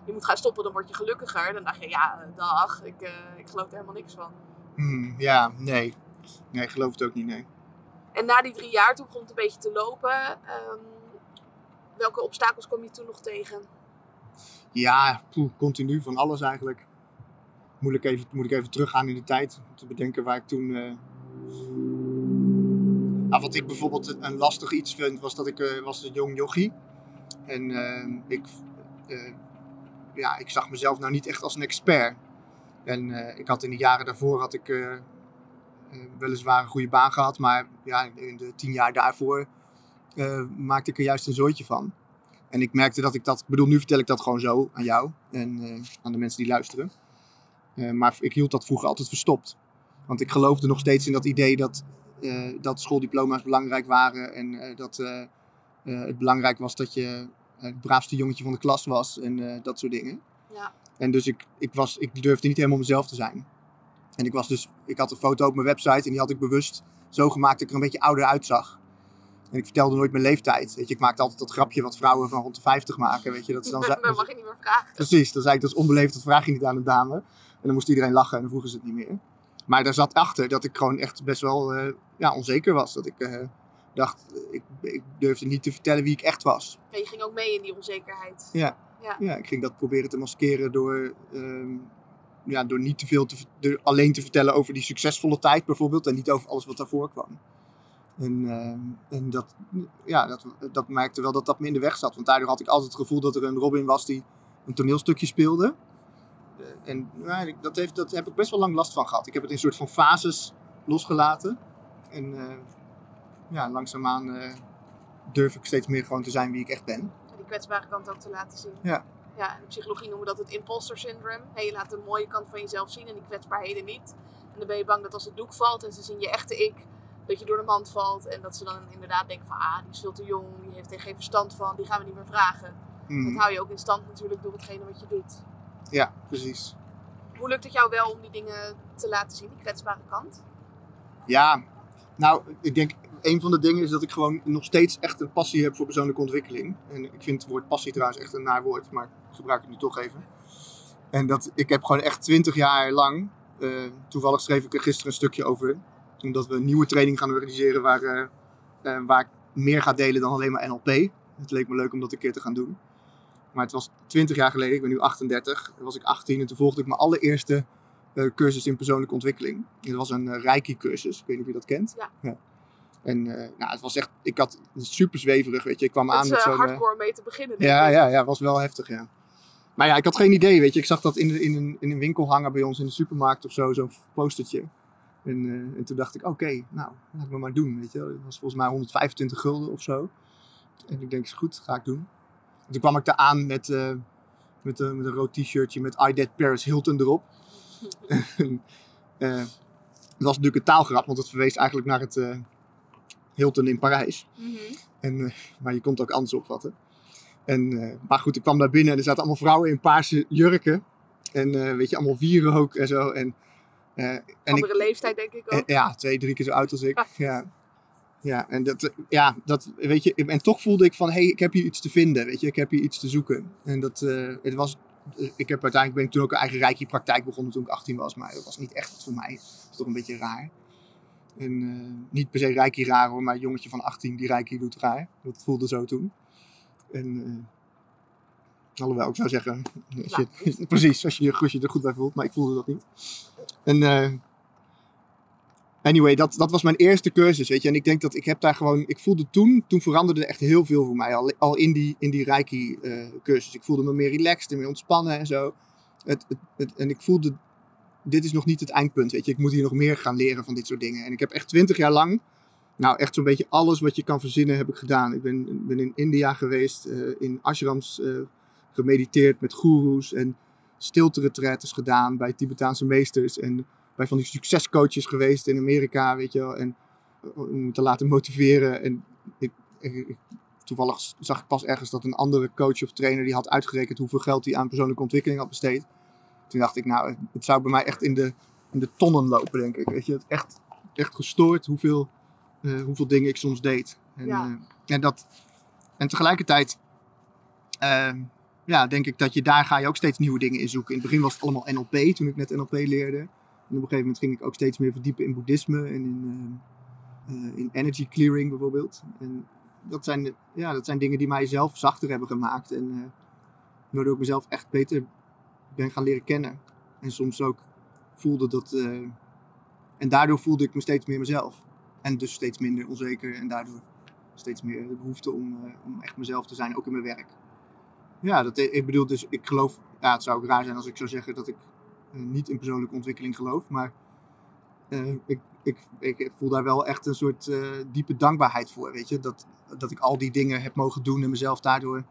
S2: je moet gaan stoppen, dan word je gelukkiger. Dan dacht je, ja, dag, ik, ik geloof er helemaal niks van.
S3: Hmm, ja, nee. Nee, ik geloof het ook niet, nee.
S2: En na die drie jaar, toen begon het een beetje te lopen. ehm, welke obstakels kwam je toen nog tegen?
S3: Ja, continu van alles eigenlijk. Moeilijk even, moet ik even teruggaan in de tijd. Om te bedenken waar ik toen... Nou, wat ik bijvoorbeeld een- lastig iets vind, was dat ik eh, was een jong jochie. En eh, ik, ja, ik zag mezelf nou niet echt als een expert. En ik had in de jaren daarvoor had ik weliswaar een goede baan gehad, maar ja, in de tien jaar daarvoor maakte ik er juist een zooitje van. En ik merkte dat ik dat, ik bedoel, nu vertel ik dat gewoon zo aan jou en eh, aan de mensen die luisteren. Eh, maar ik hield dat vroeger altijd verstopt. Want ik geloofde nog steeds in dat idee dat, eh, dat schooldiploma's belangrijk waren en dat het belangrijk was dat je het braafste jongetje van de klas was en dat soort dingen.
S2: Ja.
S3: En dus ik, ik, was, ik durfde niet helemaal mezelf te zijn. En ik, was dus, ik had een foto op mijn website en die had ik bewust zo gemaakt dat ik er een beetje ouder uitzag. En ik vertelde nooit mijn leeftijd. Weet je, ik maakte altijd dat grapje wat vrouwen van rond de 50 maken. Weet je, dat is dan,
S2: Dat mag je niet meer vragen.
S3: Precies, dan zei ik dat is onbeleefd, dat vraag je niet aan een dame. En dan moest iedereen lachen en dan vroegen ze het niet meer. Maar daar zat achter dat ik gewoon echt best wel eh, ja, onzeker was. Dat ik eh, dacht, ik, ik durfde niet te vertellen wie ik echt was.
S2: Je ging ook mee in die onzekerheid.
S3: Ja.
S2: Ja.
S3: Ja, ik ging dat proberen te maskeren door, ehm, ja, door niet te veel te, door alleen te vertellen over die succesvolle tijd bijvoorbeeld. En niet over alles wat daarvoor kwam. En, ehm, en dat, ja, dat, dat merkte wel dat dat me in de weg zat. Want daardoor had ik altijd het gevoel dat er een Robin was die een toneelstukje speelde. Eh, En ik- dat, heeft, dat heb ik best wel lang last van gehad. Ik heb het in een soort van fases losgelaten. En eh, ja, langzaamaan eh, durf ik steeds meer gewoon te zijn wie ik echt ben.
S2: En die kwetsbare kant ook te laten zien.
S3: Ja.
S2: Ja, in de psychologie noemen we dat het imposter syndrome. Hey, je laat de mooie kant van jezelf zien en die kwetsbaarheden niet. En dan ben je bang dat als het doek valt en ze zien je echte ik, dat je door de mand valt. En dat ze dan inderdaad denken van, ah, die is veel te jong, die heeft er geen verstand van, die gaan we niet meer vragen.
S3: Mhm.
S2: Dat hou je ook in stand natuurlijk door hetgene wat je doet.
S3: Ja, precies.
S2: Hoe lukt het jou wel om die dingen te laten zien, die kwetsbare kant?
S3: Ja, nou, ik denk een van de dingen is dat ik gewoon nog steeds echt een passie heb voor persoonlijke ontwikkeling. En ik vind het woord passie trouwens echt een naar woord, maar ik gebruik het nu toch even. En dat ik heb gewoon echt twintig jaar lang, eh, toevallig schreef ik er gisteren een stukje over, omdat we een nieuwe training gaan organiseren waar, eh, eh, waar ik meer ga delen dan alleen maar NLP. Het leek me leuk om dat een keer te gaan doen. Maar het was 20 jaar geleden, ik ben nu 38, toen was ik 18 en toen volgde ik mijn allereerste eh, cursus in persoonlijke ontwikkeling. Het was een Reiki-cursus, ik weet niet of je dat kent.
S2: Ja.
S3: En eh, nou, het was echt, ik had super zweverig, weet je. Ik kwam
S2: Het
S3: aan
S2: is
S3: met zo'n...
S2: hardcore mee te beginnen. denk
S3: ja,
S2: ik.
S3: ja, ja, was wel heftig, ja. Maar ja, ik had geen idee, weet je. Ik zag dat in, de, in, een, in een winkel hangen bij ons in de supermarkt of zo, zo'n postertje. En, eh, en toen dacht ik, oké, nou, laat me maar doen, weet je. wel. Dat was volgens mij 125 gulden of zo. En ik denk, is goed, ga ik doen. En toen kwam ik daar aan met, eh, met, eh, met een rood t-shirtje met I Dead Paris Hilton erop. Het was natuurlijk een taalgrap, want het verwees eigenlijk naar het Hilton in Parijs.
S2: Mhm.
S3: En, maar je kon het ook anders opvatten. En, maar goed, ik kwam daar binnen en er zaten allemaal vrouwen in paarse jurken. En weet je, allemaal wierook en zo. En, eh, ik,
S2: Andere leeftijd denk ik
S3: eh,
S2: ook.
S3: ja, twee, drie keer zo oud als ik. Ja, ja en, dat, eh, ja dat, weet je, en toch voelde ik van, hé, hey, ik heb hier iets te vinden. Weet je, ik heb hier iets te zoeken. En dat, eh, het was, eh, ik heb uiteindelijk ben ik toen ook een eigen reiki-praktijk begonnen toen ik 18 was. Maar dat was niet echt wat voor mij. Dat is toch een beetje raar. En eh, niet per se reiki raar hoor, maar een jongetje van 18 die reiki doet raar. Dat voelde zo toen. En, eh, alhoewel, ik zou zeggen, als je, precies, als je, je- als je er goed bij voelt, maar ik voelde dat niet. En eh, anyway, dat, dat was mijn eerste cursus, weet je. En ik denk dat ik heb daar gewoon, ik voelde toen, toen veranderde er echt heel veel voor mij, al, in die, in die reiki eh, cursus. Ik voelde me meer relaxed en meer ontspannen en zo. Het, het, en ik voelde, dit is nog niet het eindpunt, weet je. Ik moet hier nog meer gaan leren van dit soort dingen. En ik heb echt twintig jaar lang, nou echt zo'n beetje alles wat je kan verzinnen heb ik gedaan. Ik ben, ben in India geweest, eh, in ashrams gemediteerd met goeroes en stilte gedaan bij Tibetaanse meesters en bij van die succescoaches geweest in Amerika, weet je wel. En eh, om te laten motiveren. En ik, ik, toevallig zag ik pas ergens dat een andere coach of trainer die had uitgerekend hoeveel geld hij aan persoonlijke ontwikkeling had besteed. Toen dacht ik, nou, het zou bij mij echt in de, in de tonnen lopen, denk ik. Weet je, het echt, echt gestoord hoeveel, eh, hoeveel dingen ik soms deed. En,
S2: Ja.
S3: eh, en, dat, en tegelijkertijd eh, ja, denk ik dat je daar ga je ook steeds nieuwe dingen in zoeken. In het begin was het allemaal NLP, toen ik net NLP leerde. En op een gegeven moment ging ik ook steeds meer verdiepen in boeddhisme en in, eh, eh, in energy clearing bijvoorbeeld. En dat zijn, ja, dat zijn dingen die mij zelf zachter hebben gemaakt. En eh, waardoor ik mezelf echt beter ben gaan leren kennen. En soms ook voelde dat. en daardoor voelde ik me steeds meer mezelf. En dus steeds minder onzeker. En daardoor steeds meer de behoefte om, om echt mezelf te zijn, ook in mijn werk. Ja, dat, ik bedoel, dus ik geloof, ja, het zou ook raar zijn als ik zou zeggen dat ik eh, niet in persoonlijke ontwikkeling geloof, maar eh, ik, ik, ik voel daar wel echt een soort eh, diepe dankbaarheid voor, weet je, dat, dat ik al die dingen heb mogen doen en mezelf daardoor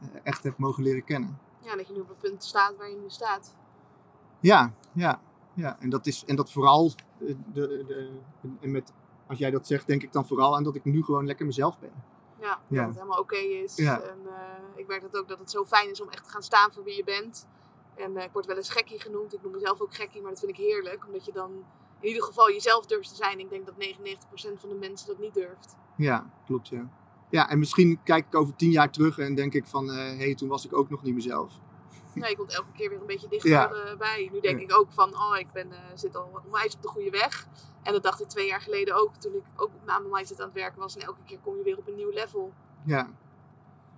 S3: eh, echt heb mogen leren kennen.
S2: Ja, dat je nu op het punt staat waar je nu staat.
S3: Ja, ja, ja. En dat is en dat vooral eh, de, de, en met, als jij dat zegt, denk ik dan vooral aan dat ik nu gewoon lekker mezelf ben.
S2: Ja,
S3: Ja.
S2: dat het helemaal oké is.
S3: Ja.
S2: En eh, ik merk dat ook dat het zo fijn is om echt te gaan staan voor wie je bent. En eh, ik word wel eens gekkie genoemd. Ik noem mezelf ook gekkie, maar dat vind ik heerlijk. Omdat je dan in ieder geval jezelf durft te zijn. Ik denk dat 99% van de mensen dat niet durft.
S3: Ja, klopt, ja. Ja, en misschien kijk ik over tien jaar terug en denk ik van, hé, hey, toen was ik ook nog niet mezelf.
S2: Nee, ik komt elke keer weer een beetje dichter
S3: Ja.
S2: eh, bij. Nu denk ik ook van, oh, ik ben, eh, zit al onwijs op de goede weg. En dat dacht ik twee jaar geleden ook, toen ik ook op mijn mindset aan het werken was. En elke keer kom je weer op een nieuw level.
S3: Ja.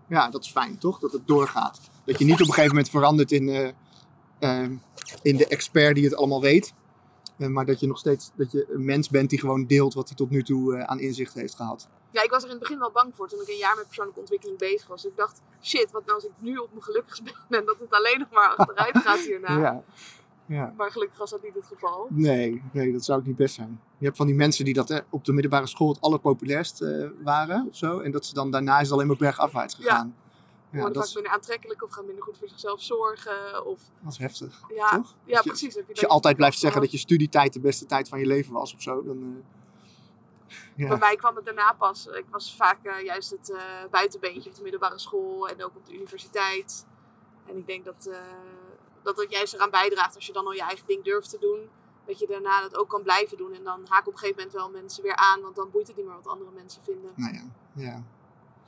S3: Ja, dat is fijn, toch? Dat het doorgaat. Dat je niet op een gegeven moment verandert in, eh, eh, in de expert die het allemaal weet. Maar dat je nog steeds dat je een mens bent die gewoon deelt wat hij tot nu toe aan inzicht heeft gehad.
S2: Ja, ik was er in het begin wel bang voor toen ik een jaar met persoonlijke ontwikkeling bezig was. Ik dacht, shit, wat nou als ik nu op mijn gelukkigst ben en dat het alleen nog maar achteruit gaat hierna.
S3: Ja. ja.
S2: Maar gelukkig was dat niet het geval.
S3: Nee, nee, dat zou ook niet best zijn. Je hebt van die mensen die dat hè, op de middelbare school het allerpopulairst eh, waren of zo. En dat ze dan daarna is het alleen maar bergafwaarts gegaan. Ja,
S2: Worden
S3: dat,
S2: vaak minder aantrekkelijk of gaan minder goed voor zichzelf zorgen. Of,
S3: dat is heftig.
S2: ja,
S3: toch?
S2: ja
S3: je-
S2: precies. Heb je
S3: Als je altijd blijft zeggen dat je studietijd de beste tijd van je leven was of zo, dan... eh, ja.
S2: Bij mij kwam het daarna pas. Ik was vaak eh, juist het eh, buitenbeentje op de middelbare school en ook op de universiteit. En ik denk dat, eh, dat het juist eraan bijdraagt als je dan al je eigen ding durft te doen. Dat je daarna dat ook kan blijven doen. En dan haken op een gegeven moment wel mensen weer aan. Want dan boeit het niet meer wat andere mensen vinden.
S3: Nou ja, ja.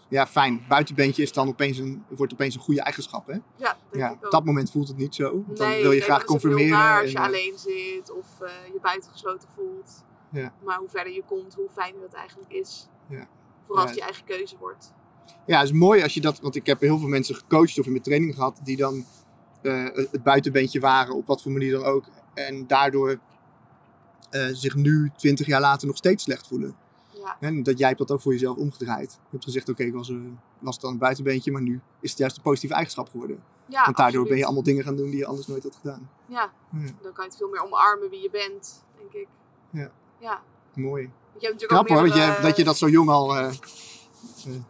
S3: Ja, fijn. Buitenbeentje is dan opeens een, wordt opeens een goede eigenschap, hè?
S2: Ja, denk
S3: Ja,
S2: ik
S3: op dat moment voelt het niet zo. Want dan
S2: Nee,
S3: wil je
S2: nee,
S3: graag
S2: is het heel
S3: conformeren.
S2: naar als je
S3: en,
S2: alleen zit of je buitengesloten voelt.
S3: Ja.
S2: Maar hoe verder je komt, hoe fijner dat eigenlijk is.
S3: Ja.
S2: Vooral als het je eigen keuze wordt.
S3: Ja, het is mooi als je dat... Want ik heb heel veel mensen gecoacht of in mijn training gehad... die dan eh, het buitenbeentje waren, op wat voor manier dan ook. En daardoor eh, zich nu, twintig jaar later, nog steeds slecht voelen.
S2: Ja,
S3: En dat jij hebt dat ook voor jezelf omgedraaid. Je hebt gezegd, oké, ik was, eh, was dan een buitenbeentje... maar nu is het juist een positieve eigenschap geworden.
S2: ja
S3: Want daardoor ben je allemaal dingen gaan doen die je anders nooit had gedaan.
S2: Ja,
S3: Ja.
S2: dan kan je het veel meer omarmen wie je bent, denk ik.
S3: Ja.
S2: Ja.
S3: Mooi.
S2: Je hebt
S3: Knap hoor, dat je, dat je dat zo jong al eh, eh,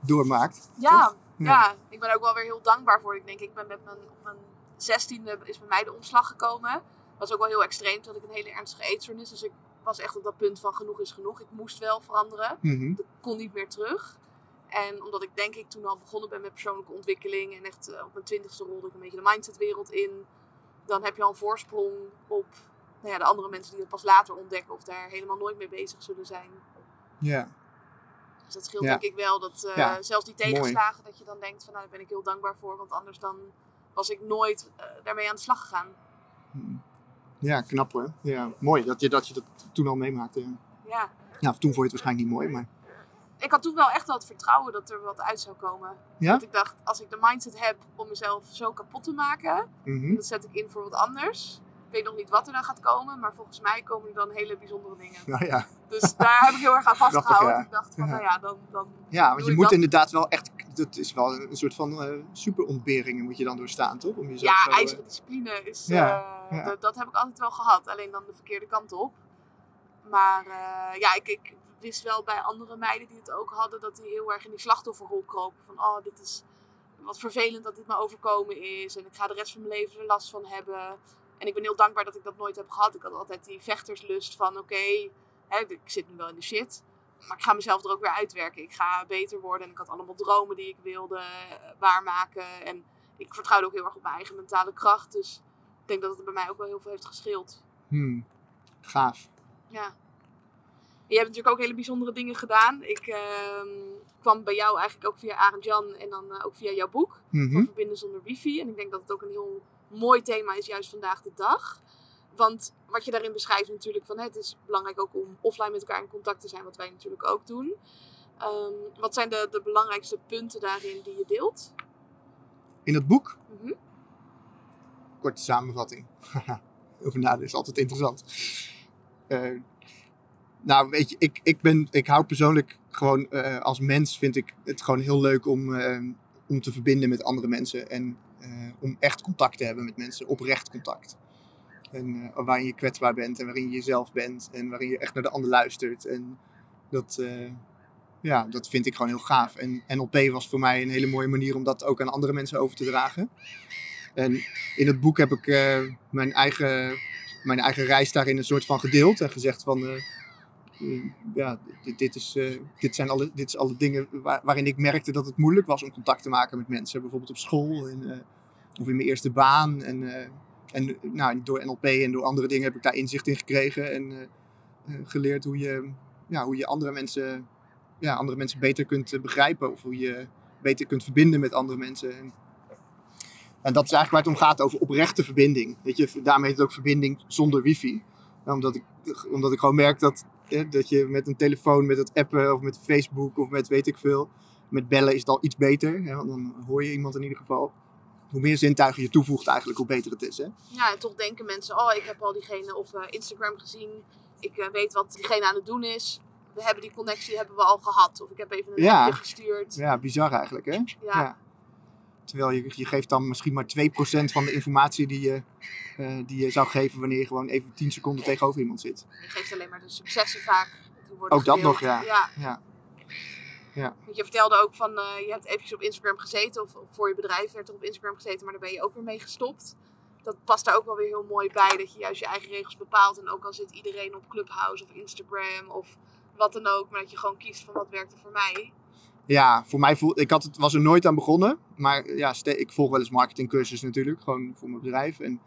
S3: doormaakt.
S2: Ja,
S3: toch?
S2: ja.
S3: Ja.
S2: ik ben ook wel weer heel dankbaar voor. Ik denk, ik ben met mijn, op mijn zestiende is bij mij de omslag gekomen. Dat was ook wel heel extreem, toen ik een hele ernstige eetstoornis. Dus ik was echt op dat punt van genoeg is genoeg. Ik moest wel veranderen.
S3: Mhm.
S2: Dat kon niet meer terug. En omdat ik denk ik toen al begonnen ben met persoonlijke ontwikkeling en echt eh, op mijn twintigste rolde ik een beetje de mindsetwereld in, dan heb je al een voorsprong op nou ja, de andere mensen die dat pas later ontdekken of daar helemaal nooit mee bezig zullen zijn.
S3: Ja.
S2: Dus dat scheelt
S3: Ja.
S2: denk ik wel. Dat eh,
S3: Ja,
S2: zelfs die tegenslagen, dat je dan denkt van nou, daar ben ik heel dankbaar voor. Want anders dan was ik nooit eh, daarmee aan de slag gegaan.
S3: Mhm. Ja, knap hoor. Ja, mooi dat je dat, je dat toen al meemaakte. Ja.
S2: Ja.
S3: Nou, toen vond je het waarschijnlijk niet mooi, maar...
S2: Ik had toen wel echt wel het vertrouwen dat er wat uit zou komen.
S3: Ja?
S2: Dat ik dacht, als ik de mindset heb om mezelf zo kapot te maken,
S3: Mhm.
S2: dat zet ik in voor wat anders. Ik weet nog niet wat er dan gaat komen, maar volgens mij komen er dan hele bijzondere dingen.
S3: Nou ja.
S2: Dus daar heb ik heel erg aan vastgehouden.
S3: Grappig, ja.
S2: Ik dacht van,
S3: Ja.
S2: nou ja, dan... dan
S3: Ja, want je
S2: ik
S3: moet
S2: dat?
S3: inderdaad wel echt... Dat is wel een soort van eh superontberingen moet je dan doorstaan, toch? Om jezelf
S2: ja,
S3: zo, eh,
S2: discipline is...
S3: Ja,
S2: eh. Dat, dat heb ik altijd wel gehad, alleen dan de verkeerde kant op. Maar ja, ik, ik wist wel bij andere meiden die het ook hadden, dat die heel erg in die slachtofferrol kropen. Van, oh, dit is wat vervelend dat dit me overkomen is. En ik ga de rest van mijn leven er last van hebben. En ik ben heel dankbaar dat ik dat nooit heb gehad. Ik had altijd die vechterslust van, oké, ik zit nu wel in de shit. Maar ik ga mezelf er ook weer uitwerken. Ik ga beter worden. En ik had allemaal dromen die ik wilde eh, waarmaken. En ik vertrouwde ook heel erg op mijn eigen mentale kracht. Dus ik denk dat het bij mij ook wel heel veel heeft gescheeld.
S3: hmm, gaaf.
S2: Ja. Je hebt natuurlijk ook hele bijzondere dingen gedaan. Ik ehm, kwam bij jou eigenlijk ook via Arend Jan en dan eh, ook via jouw boek.
S3: Mhm.
S2: Van Verbinden zonder wifi. En ik denk dat het ook een heel mooi thema is juist vandaag de dag. Want wat je daarin beschrijft natuurlijk van het is belangrijk ook om offline met elkaar in contact te zijn. Wat wij natuurlijk ook doen. Ehm, wat zijn de, de belangrijkste punten daarin die je deelt?
S3: In het boek,
S2: Mhm.
S3: korte samenvatting. Over nadenken is altijd interessant. Eh, nou, weet je, ik, ik, ben, ik hou persoonlijk gewoon eh, als mens vind ik het gewoon heel leuk om, eh, om te verbinden met andere mensen en om echt contact te hebben met mensen, oprecht contact. En eh, waarin je kwetsbaar bent en waarin je jezelf bent en waarin je echt naar de ander luistert. En dat, eh, ja, dat vind ik gewoon heel gaaf. En NLP was voor mij een hele mooie manier om dat ook aan andere mensen over te dragen. En in het boek heb ik eh, mijn, eigen, mijn eigen reis daarin een soort van gedeeld en gezegd van... eh, eh, ja, dit, dit, is, eh, dit zijn alle, dit is alle dingen waar- waarin ik merkte dat het moeilijk was om contact te maken met mensen. Bijvoorbeeld op school en, eh, of in mijn eerste baan. En, eh, en nou, door NLP en door andere dingen heb ik daar inzicht in gekregen. En eh, eh, geleerd hoe je, ja, hoe je andere, mensen, ja, andere mensen beter kunt begrijpen. Of hoe je beter kunt verbinden met andere mensen. En, en dat is eigenlijk waar het om gaat, over oprechte verbinding. Weet je, daarmee heet het ook verbinding zonder wifi. Omdat, ik, omdat ik gewoon merk dat, hè, dat je met een telefoon, met het appen of met Facebook of met weet ik veel. Met bellen is het al iets beter. Hè, want dan hoor je iemand in ieder geval. Hoe meer zintuigen je toevoegt eigenlijk, hoe beter het is. Hè?
S2: Ja, en toch denken mensen, oh, ik heb al diegene op eh, Instagram gezien. Ik eh, weet wat diegene aan het doen is. We hebben die connectie hebben we al gehad. Of ik heb even een
S3: Ja.
S2: gestuurd.
S3: Ja, bizar eigenlijk, hè?
S2: Ja.
S3: Terwijl je, je geeft dan misschien maar 2% van de informatie die je, eh, die je zou geven wanneer je gewoon even 10 seconden tegenover iemand zit.
S2: Je geeft alleen maar de successen vaak.
S3: Ook dat
S2: gedeeld.
S3: nog, ja.
S2: ja.
S3: Ja,
S2: Want je vertelde ook van, eh, je hebt eventjes op Instagram gezeten. Of, of voor je bedrijf werd er op Instagram gezeten. Maar daar ben je ook weer mee gestopt. Dat past daar ook wel weer heel mooi bij. Dat je juist je eigen regels bepaalt. En ook al zit iedereen op Clubhouse of Instagram of wat dan ook. Maar dat je gewoon kiest van wat werkt er voor mij.
S3: ja voor mij voel ik had het, was er nooit aan begonnen. Maar ja, ik volg wel eens marketingcursus natuurlijk, gewoon voor mijn bedrijf. En,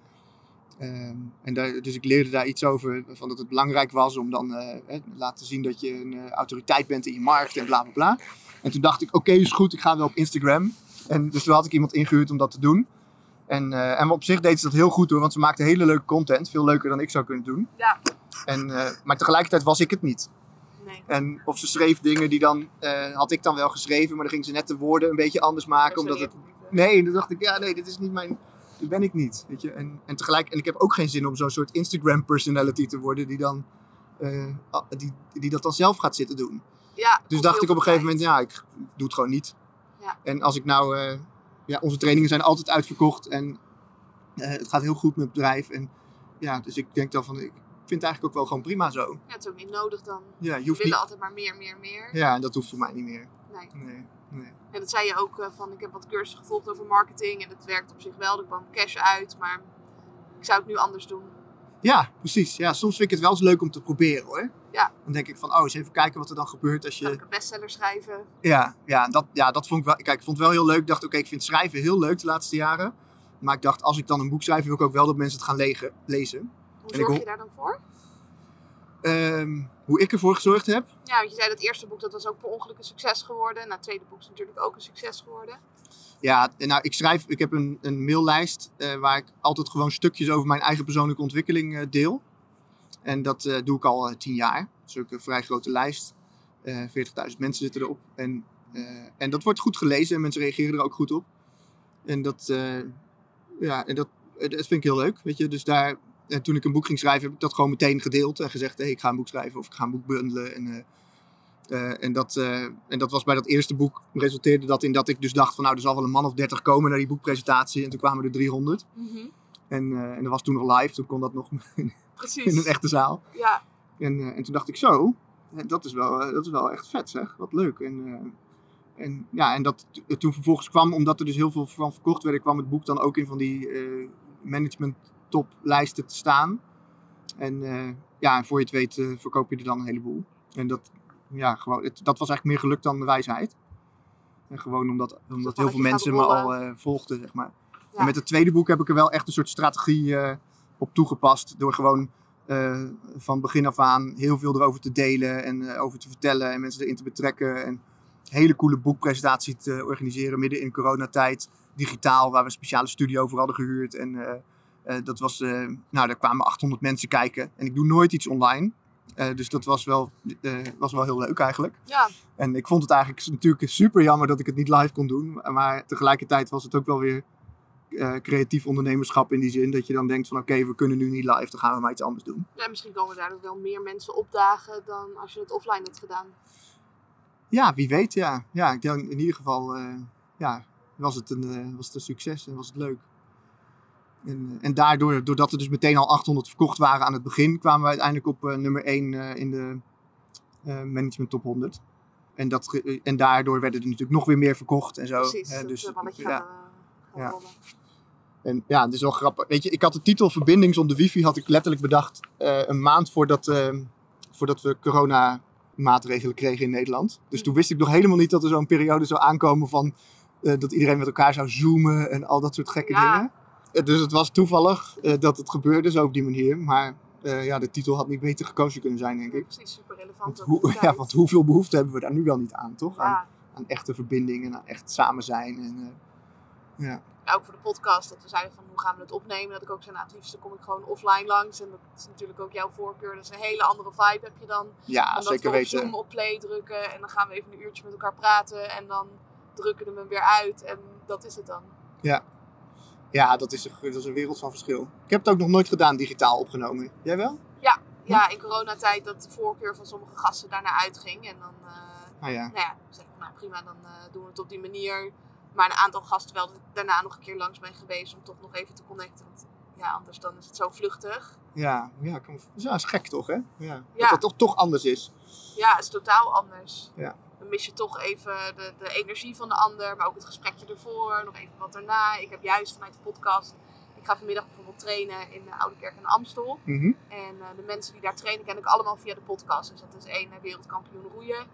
S3: ehm, en daar, dus ik leerde daar iets over, van dat het belangrijk was om dan eh, hè, laten zien dat je een eh, autoriteit bent in je markt en bla bla bla. En toen dacht ik, oké, is goed, ik ga wel op Instagram. En dus toen had ik iemand ingehuurd om dat te doen. En, eh, en op zich deed ze dat heel goed hoor, want ze maakte hele leuke content. Veel leuker dan ik zou kunnen doen.
S2: Ja.
S3: En, maar tegelijkertijd was ik het niet.
S2: Nee.
S3: En of ze schreef dingen die dan, had ik dan wel geschreven, maar dan ging ze net de woorden een beetje anders maken. Omdat het, nee, dan dacht ik, ja nee, dit is niet mijn, ben ik niet. Weet je? En, en tegelijk, en ik heb ook geen zin om zo'n soort Instagram personality te worden die dan, eh, die, die dat dan zelf gaat zitten doen.
S2: Ja,
S3: Dus dacht ik op een gegeven moment, ja, ik doe het gewoon niet.
S2: Ja.
S3: En als ik nou, eh, ja, onze trainingen zijn altijd uitverkocht en eh, het gaat heel goed met het bedrijf. En ja, dus ik denk dan van, ik vind het eigenlijk ook wel gewoon prima zo.
S2: Ja, het is ook niet nodig dan.
S3: Ja, je hoeft
S2: willen
S3: niet,
S2: altijd maar meer, meer, meer.
S3: ja, en dat hoeft voor mij niet meer.
S2: Nee.
S3: Nee, nee.
S2: En dat zei je ook eh, van, ik heb wat cursussen gevolgd over marketing. En het werkt op zich wel. Er kwam cash uit. Maar ik zou het nu anders doen.
S3: Ja, precies. Ja, soms vind ik het wel eens leuk om te proberen hoor.
S2: Ja.
S3: Dan denk ik van, oh, eens even kijken wat er dan gebeurt als
S2: Kan
S3: je...
S2: ik een bestseller schrijven?
S3: Ja, ja, dat, ja, dat vond ik wel... Kijk, ik vond het wel heel leuk. Ik dacht, oké, ik vind schrijven heel leuk de laatste jaren. Maar ik dacht, als ik dan een boek schrijf, wil ik ook wel dat mensen het gaan lezen.
S2: Hoe
S3: En
S2: zorg je daar dan voor?
S3: Ehm, hoe ik ervoor gezorgd heb?
S2: Ja, want je zei dat eerste boek dat was ook per ongeluk een succes geworden. Nou, het tweede boek is natuurlijk ook een succes geworden.
S3: Ja, nou, ik schrijf... Ik heb een, een maillijst eh, waar ik altijd gewoon stukjes over mijn eigen persoonlijke ontwikkeling eh, deel. En dat eh, doe ik al tien jaar. Dat is ook een vrij grote lijst. Eh 40.000 mensen zitten erop. En, en dat wordt goed gelezen en mensen reageren er ook goed op. En dat, ja, en dat, dat vind ik heel leuk. Weet je? Dus daar, en toen ik een boek ging schrijven, heb ik dat gewoon meteen gedeeld. En gezegd, hey, ik ga een boek schrijven of ik ga een boek bundelen. En, eh, eh, en, dat, eh, en dat was bij dat eerste boek, resulteerde dat in dat ik dus dacht van nou, er zal wel een man of 30 komen naar die boekpresentatie. En toen kwamen er 300. En, eh, en dat was toen nog live, toen kon dat nog in een echte zaal.
S2: Ja,
S3: En, en toen dacht ik zo, dat is wel, dat is wel echt vet zeg, wat leuk. En, en, ja, en dat toen vervolgens kwam, omdat er dus heel veel van verkocht werd, kwam het boek dan ook in van die management toplijsten te staan. En eh, ja, en voor je het weet eh, verkoop je er dan een heleboel. En dat, ja, gewoon, het, dat was eigenlijk meer geluk dan de wijsheid. En gewoon omdat, omdat
S2: dat
S3: heel veel mensen me al eh, volgden, zeg maar.
S2: Ja.
S3: En met het tweede boek heb ik er wel echt een soort strategie op toegepast. Door gewoon van begin af aan heel veel erover te delen en over te vertellen en mensen erin te betrekken. En een hele coole boekpresentatie te organiseren midden in coronatijd. Digitaal, waar we een speciale studio voor hadden gehuurd. En dat was, eh, nou, daar kwamen 800 mensen kijken. En ik doe nooit iets online. Eh, dus dat was wel, eh, was wel heel leuk eigenlijk.
S2: ja,
S3: En ik vond het eigenlijk natuurlijk super jammer dat ik het niet live kon doen. Maar tegelijkertijd was het ook wel weer eh, creatief ondernemerschap in die zin. Dat je dan denkt van oké, we kunnen nu niet live, dan gaan we maar iets anders doen.
S2: ja, misschien komen daardoor wel meer mensen opdagen dan als je het offline had gedaan.
S3: Ja, wie weet ja. Ja, ik denk in ieder geval, eh, ja, was het een, eh, was het een succes en was het leuk. En, eh, en daardoor, doordat er dus meteen al 800 verkocht waren aan het begin, kwamen we uiteindelijk op eh, nummer 1 eh, in de Management Top 100. En, dat, en daardoor werden er natuurlijk nog weer meer verkocht en zo.
S2: Precies, dat
S3: dus, ja. En ja, het is wel grappig. Weet je, ik had de titel Verbinding zonder wifi had ik letterlijk bedacht een maand voordat, eh, voordat we corona maatregelen kregen in Nederland. Dus toen wist ik nog helemaal niet dat er zo'n periode zou aankomen van dat iedereen met elkaar zou zoomen en al dat soort gekke
S2: Ja.
S3: dingen. Eh, dus het was toevallig eh, dat het gebeurde zo op die manier. Maar eh, ja, de titel had niet beter gekozen kunnen zijn, denk ik.
S2: Precies, super
S3: Want,
S2: relevant.
S3: hoe,
S2: de
S3: ja, want hoeveel behoefte hebben we daar nu wel niet aan, toch? Aan,
S2: Ja,
S3: aan echte verbinding en aan echt samen zijn. En, ja.
S2: Ja, ook voor de podcast, dat we zeiden van hoe gaan we het opnemen. Dat ik ook zei, nou het liefste kom ik gewoon offline langs. En dat is natuurlijk ook jouw voorkeur. Dat is een hele andere vibe heb je dan.
S3: ja,
S2: dan
S3: zeker
S2: we op
S3: weten.
S2: Zoom op play drukken. En dan gaan we even een uurtje met elkaar praten. En dan drukken we hem weer uit. En dat is het dan.
S3: Ja, dat is, een, dat is een wereld van verschil. Ik heb het ook nog nooit gedaan, digitaal opgenomen. Jij wel?
S2: Ja, in coronatijd dat de voorkeur van sommige gasten daarna uitging. En dan, eh,
S3: Ah ja.
S2: nou ja, zeg ik, nou prima, dan eh, doen we het op die manier. Maar een aantal gasten wel dat ik daarna nog een keer langs ben geweest om toch nog even te connecten. Want ja, anders dan is het zo vluchtig.
S3: Ja, ja, ja, is gek toch, hè? Ja.
S2: Ja.
S3: Dat het toch, toch anders is.
S2: Ja, het is totaal anders.
S3: Ja.
S2: Dan mis je toch even de, de energie van de ander, maar ook het gesprekje ervoor, nog even wat erna. Ik heb juist vanuit de podcast, ik ga vanmiddag bijvoorbeeld trainen in de Oude Kerk in Amstel.
S3: Mhm.
S2: En eh, de mensen die daar trainen ken ik allemaal via de podcast. Dus dat is één eh, wereldkampioen roeien.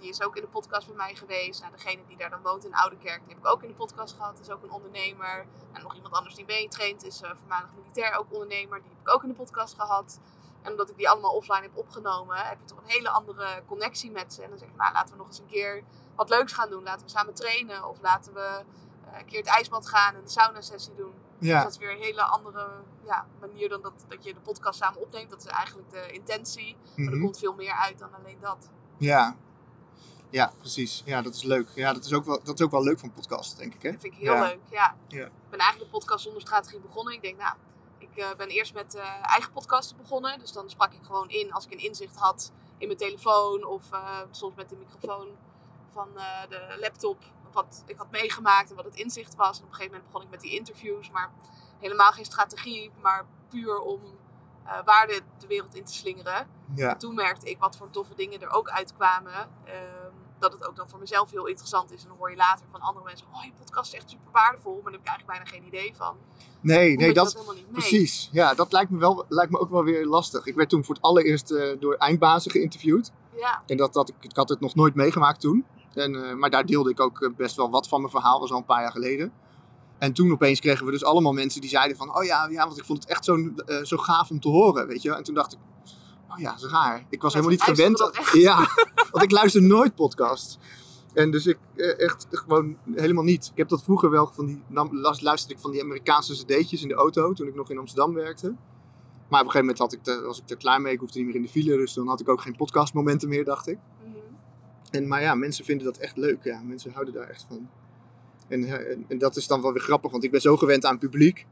S2: Die is ook in de podcast bij mij geweest. Nou, degene die daar dan woont in Oude Kerk, die heb ik ook in de podcast gehad. is ook een ondernemer. En nog iemand anders die meetraint is eh voormalig militair ook ondernemer. Die heb ik ook in de podcast gehad. En omdat ik die allemaal offline heb opgenomen, heb je toch een hele andere connectie met ze. En dan zeg ik, nou laten we nog eens een keer wat leuks gaan doen. Laten we samen trainen. Of laten we eh, een keer het ijsbad gaan en een sauna sessie doen. Dus
S3: Ja.
S2: dat is weer een hele andere ja, manier dan dat, dat je de podcast samen opneemt. Dat is eigenlijk de intentie. Maar er
S3: Mhm.
S2: komt veel meer uit dan alleen dat.
S3: ja. Ja, precies. Ja, dat is leuk. Ja, dat is ook wel, dat is ook wel leuk van podcast, denk ik, hè?
S2: Dat vind ik heel
S3: Ja.
S2: leuk. Ja.
S3: Ja.
S2: Ik ben eigenlijk de podcast zonder strategie begonnen. Ik denk, nou, ik eh, ben eerst met eh, eigen podcasten begonnen. Dus dan sprak ik gewoon in als ik een inzicht had in mijn telefoon. Of eh, soms met de microfoon van de laptop. Wat ik had meegemaakt en wat het inzicht was. En op een gegeven moment begon ik met die interviews. Maar helemaal geen strategie, maar puur om eh, waarde de wereld in te slingeren.
S3: Ja.
S2: En toen merkte ik wat voor toffe dingen er ook uitkwamen. Dat het ook dan voor mezelf heel interessant is. En dan hoor je later van andere mensen: Oh, je podcast is echt super waardevol. Maar daar heb ik eigenlijk bijna geen idee van.
S3: Nee,
S2: Hoe
S3: nee, dat,
S2: helemaal niet.
S3: Precies. Ja, dat lijkt me, wel, lijkt me ook wel weer lastig. Ik werd toen voor het allereerst eh, door eindbazen geïnterviewd.
S2: Ja,
S3: En dat, dat, ik, ik had het nog nooit meegemaakt toen. En, eh, maar daar deelde ik ook eh, best wel wat van mijn verhaal, was al een paar jaar geleden. En toen opeens kregen we dus allemaal mensen die zeiden van... Oh ja, ja want ik vond het echt zo, zo gaaf om te horen, weet je. En toen dacht ik, oh ja, dat is raar. Ik was helemaal niet gewend.
S2: dat?
S3: Ja, want ik luister nooit podcasts. En dus ik eh, echt gewoon helemaal niet. Ik heb dat vroeger wel van die... luisterde ik van die Amerikaanse cd'tjes in de auto toen ik nog in Amsterdam werkte. Maar op een gegeven moment had ik te, was ik er klaar mee. Ik hoefde niet meer in de file, dus dan had ik ook geen podcastmomenten meer, dacht ik.
S2: Mhm.
S3: En, maar ja, mensen vinden dat echt leuk. Ja, mensen houden daar echt van. En, eh, en, en dat is dan wel weer grappig, want ik ben zo gewend aan publiek.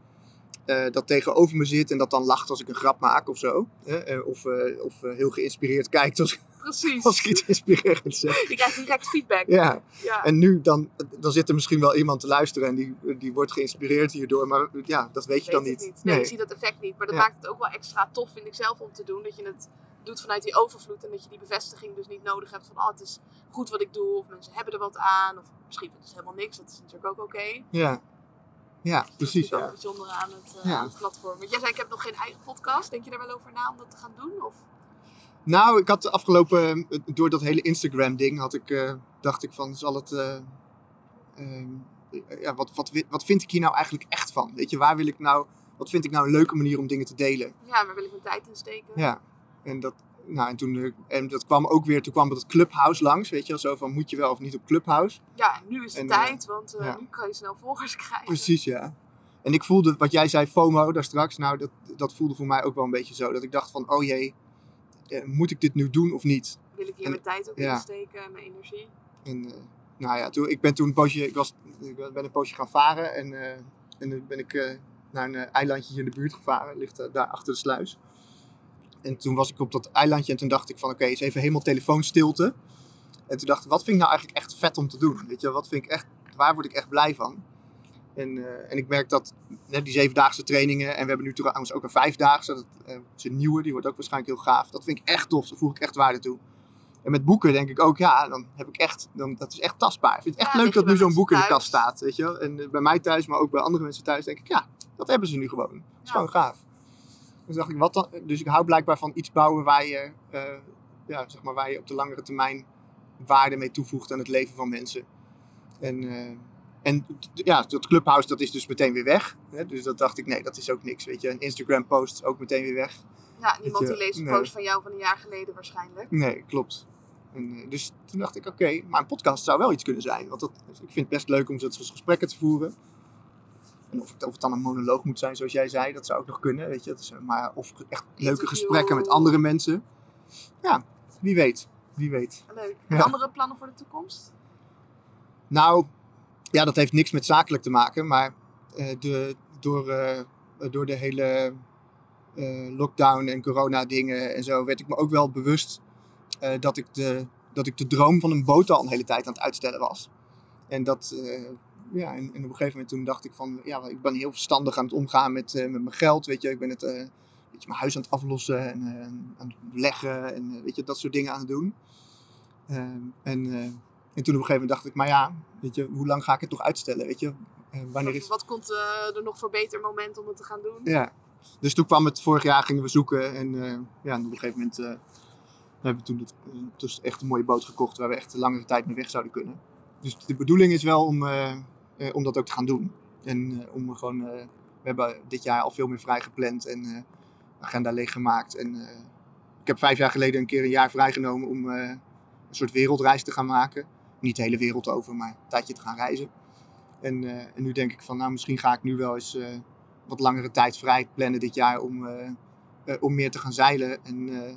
S3: Eh, dat tegenover me zit en dat dan lacht als ik een grap maak of zo. eh, of eh, of heel geïnspireerd kijkt als,
S2: precies.
S3: als ik iets inspirerend zeg.
S2: Je krijgt direct feedback.
S3: Ja,
S2: Ja.
S3: en nu dan, dan zit er misschien wel iemand te luisteren en die, die wordt geïnspireerd hierdoor. Maar ja, dat weet je dan niet.
S2: het Nee, je ziet dat effect niet. Maar dat
S3: Ja.
S2: maakt het ook wel extra tof, vind ik zelf, om te doen. Dat je het doet vanuit die overvloed. En dat je die bevestiging dus niet nodig hebt van... Oh, het is goed wat ik doe. Of mensen hebben er wat aan. Of misschien vinden ze helemaal niks. Dat is natuurlijk ook oké.
S3: Ja, ja
S2: Dat is
S3: precies.
S2: ook
S3: Ja.
S2: het bijzondere aan het, eh,
S3: Ja.
S2: aan het platform. Want jij zei, ik heb nog geen eigen podcast. Denk je daar wel over na om dat te gaan doen? Of?
S3: Nou, ik had de afgelopen, eh, door dat hele Instagram-ding, had ik, eh, dacht ik van, zal het, eh, ehm, ja, wat, wat, wat vind ik hier nou eigenlijk echt van? Weet je, waar wil ik nou, wat vind ik nou een leuke manier om dingen te delen?
S2: Ja, waar wil ik mijn tijd in steken?
S3: Ja, en dat, nou, en toen, eh, en dat kwam ook weer, toen kwam dat Clubhouse langs, weet je wel, zo van, moet je wel of niet op Clubhouse?
S2: Ja, nu is de
S3: En, eh,
S2: tijd. Want eh,
S3: ja.
S2: nu kan je snel volgers krijgen.
S3: Precies, ja. En ik voelde, wat jij zei, FOMO daar straks, nou, dat, dat voelde voor mij ook wel een beetje zo, dat ik dacht van, oh jee, moet ik dit nu doen of niet?
S2: Wil ik hier
S3: En-
S2: mijn tijd ook
S3: ja.
S2: in steken, mijn energie.
S3: En nou ja, toen, ik ben toen een poosje, ik, was, ik ben een poosje gaan varen en, en toen ben ik naar een eilandje hier in de buurt gevaren, ligt daar achter de sluis. En toen was ik op dat eilandje en toen dacht ik van oké, eens even helemaal telefoonstilte. En toen dacht ik, wat vind ik nou eigenlijk echt vet om te doen? Weet je, wat vind ik echt waar word ik echt blij van? En, eh, en ik merk dat hè, die zevendaagse trainingen, en we hebben nu trouwens ook een vijfdaagse, dat eh, is een nieuwe, die wordt ook waarschijnlijk heel gaaf. Dat vind ik echt tof, daar voeg ik echt waarde toe. En met boeken denk ik ook, ja, dan heb ik echt, dan, dat is echt tastbaar. Ik vind het echt
S2: Ja,
S3: leuk dat nu zo'n boek in de kast staat, weet je wel. En eh, bij mij thuis, maar ook bij andere mensen thuis, denk ik, ja, dat hebben ze nu gewoon. Dat is
S2: Ja.
S3: gewoon gaaf. Dus dacht ik, wat dan? Dus ik hou blijkbaar van iets bouwen waar je, eh, ja, zeg maar, waar je op de langere termijn waarde mee toevoegt aan het leven van mensen. En, eh, en ja, dat Clubhouse dat is dus meteen weer weg. Hè? Dus dat dacht ik, nee, dat is ook niks. Weet je, een Instagram post ook meteen weer weg.
S2: Ja, niemand die leest een
S3: nee.
S2: post van jou van een jaar geleden waarschijnlijk.
S3: Nee, klopt. En, eh, dus toen dacht ik, oké, maar een podcast zou wel iets kunnen zijn. Want dat, ik vind het best leuk om zo'n gesprekken te voeren. En of het, of het dan een monoloog moet zijn, zoals jij zei, dat zou ook nog kunnen. Weet je? Dat is, eh, maar of echt leuke gesprekken met andere mensen. Ja, wie weet. Wie weet.
S2: Leuk.
S3: Ja.
S2: andere plannen voor de toekomst?
S3: Nou, ja, dat heeft niks met zakelijk te maken. Maar eh, de, door, eh, door de hele eh, lockdown en corona dingen en zo werd ik me ook wel bewust eh, dat, ik de, dat ik de droom van een boot al een hele tijd aan het uitstellen was. En dat, eh, ja, en, en op een gegeven moment toen dacht ik van, ja, ik ben heel verstandig aan het omgaan met, eh, met mijn geld, weet je. Ik ben het, eh, weet je, mijn huis aan het aflossen en eh, aan het leggen en weet je, dat soort dingen aan het doen. En, en toen op een gegeven moment dacht ik, maar ja, weet je, hoe lang ga ik het nog uitstellen, weet je? Wanneer is...
S2: wat komt er nog voor beter moment om het te gaan doen?
S3: Ja. Dus toen kwam het, vorig jaar gingen we zoeken en ja, en op een gegeven moment hebben we toen dus echt een mooie boot gekocht waar we echt langere tijd mee weg zouden kunnen. Dus de bedoeling is wel om, om dat ook te gaan doen. En eh, om gewoon, eh, we hebben dit jaar al veel meer vrij gepland en eh, agenda leeggemaakt. En eh, ik heb vijf jaar geleden een keer een jaar vrijgenomen om eh, een soort wereldreis te gaan maken. Niet de hele wereld over, maar een tijdje te gaan reizen. En, eh, en nu denk ik van, nou misschien ga ik nu wel eens eh, wat langere tijd vrij plannen dit jaar om, eh, eh, om meer te gaan zeilen. En, eh,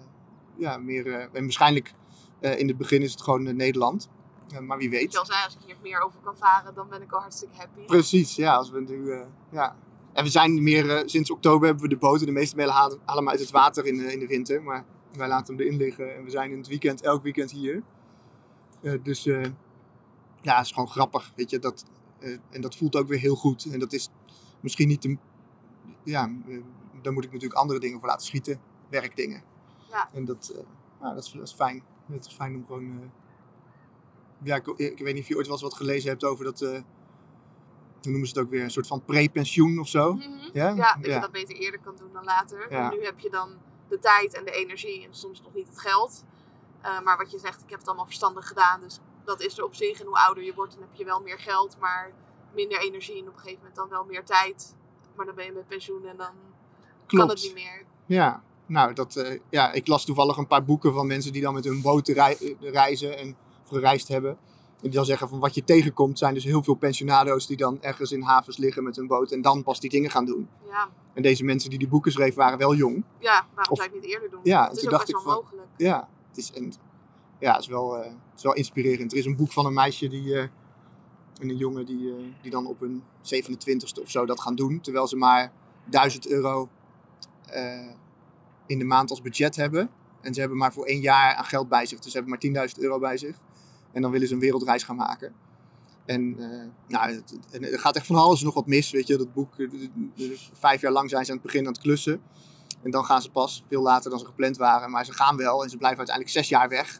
S3: ja, meer, eh, en waarschijnlijk eh, in het begin is het gewoon eh, Nederland. Eh, maar wie weet.
S2: als ik hier meer over kan varen, dan ben ik al hartstikke happy.
S3: Precies, ja. Als we nu, eh, ja. En we zijn meer, eh, sinds oktober hebben we de boten. De meeste melen halen, halen hem uit het water in, de- in de winter. Maar wij laten hem erin liggen. En we zijn in het weekend, elk weekend hier. Dus ja, het is gewoon grappig. Weet je, dat, en dat voelt ook weer heel goed. En dat is misschien niet de. Ja, daar moet ik natuurlijk andere dingen voor laten schieten. Werkdingen.
S2: Ja.
S3: En dat, nou, dat, is, dat is fijn. Het is fijn om gewoon. Ja, ik, ik weet niet of je ooit wel eens wat gelezen hebt over dat. eh, hoe noemen ze het ook weer? Een soort van pre-pensioen of zo.
S2: Mhm.
S3: Ja?
S2: Ja, dat
S3: Ja.
S2: je dat beter eerder kan doen dan later.
S3: Ja.
S2: En nu heb je dan de tijd en de energie en soms nog niet het geld. Eh, maar wat je zegt, ik heb het allemaal verstandig gedaan. Dus dat is er op zich. En hoe ouder je wordt, dan heb je wel meer geld, maar minder energie. En op een gegeven moment dan wel meer tijd. Maar dan ben je met pensioen en dan kan het niet meer.
S3: Ja, nou, dat, eh, ja, ik las toevallig een paar boeken van mensen die dan met hun boot rei- reizen en gereisd hebben. En die dan zeggen van wat je tegenkomt zijn dus heel veel pensionado's die dan ergens in havens liggen met hun boot en dan pas die dingen gaan doen.
S2: Ja,
S3: En deze mensen die die boeken schreven waren wel jong.
S2: ja waarom
S3: Of-
S2: zou het niet eerder doen?
S3: Ja,
S2: het is
S3: toen
S2: ook
S3: dacht ik
S2: wel
S3: van-
S2: mogelijk.
S3: Ja, het is, en, ja, het is, wel, eh, het is wel inspirerend. Er is een boek van een meisje die, eh, en een jongen die, eh, die dan op hun 27ste of zo dat gaan doen. Terwijl ze maar 1000 euro in de maand als budget hebben. En ze hebben maar voor één jaar aan geld bij zich. Dus ze hebben maar 10.000 euro bij zich. En dan willen ze een wereldreis gaan maken. En eh, nou, het, het- en er gaat echt van alles nog wat mis. Weet je, dat boek, eh, de- vijf jaar lang zijn ze aan het begin aan het klussen. En dan gaan ze pas veel later dan ze gepland waren. Maar ze gaan wel en ze blijven uiteindelijk zes jaar weg.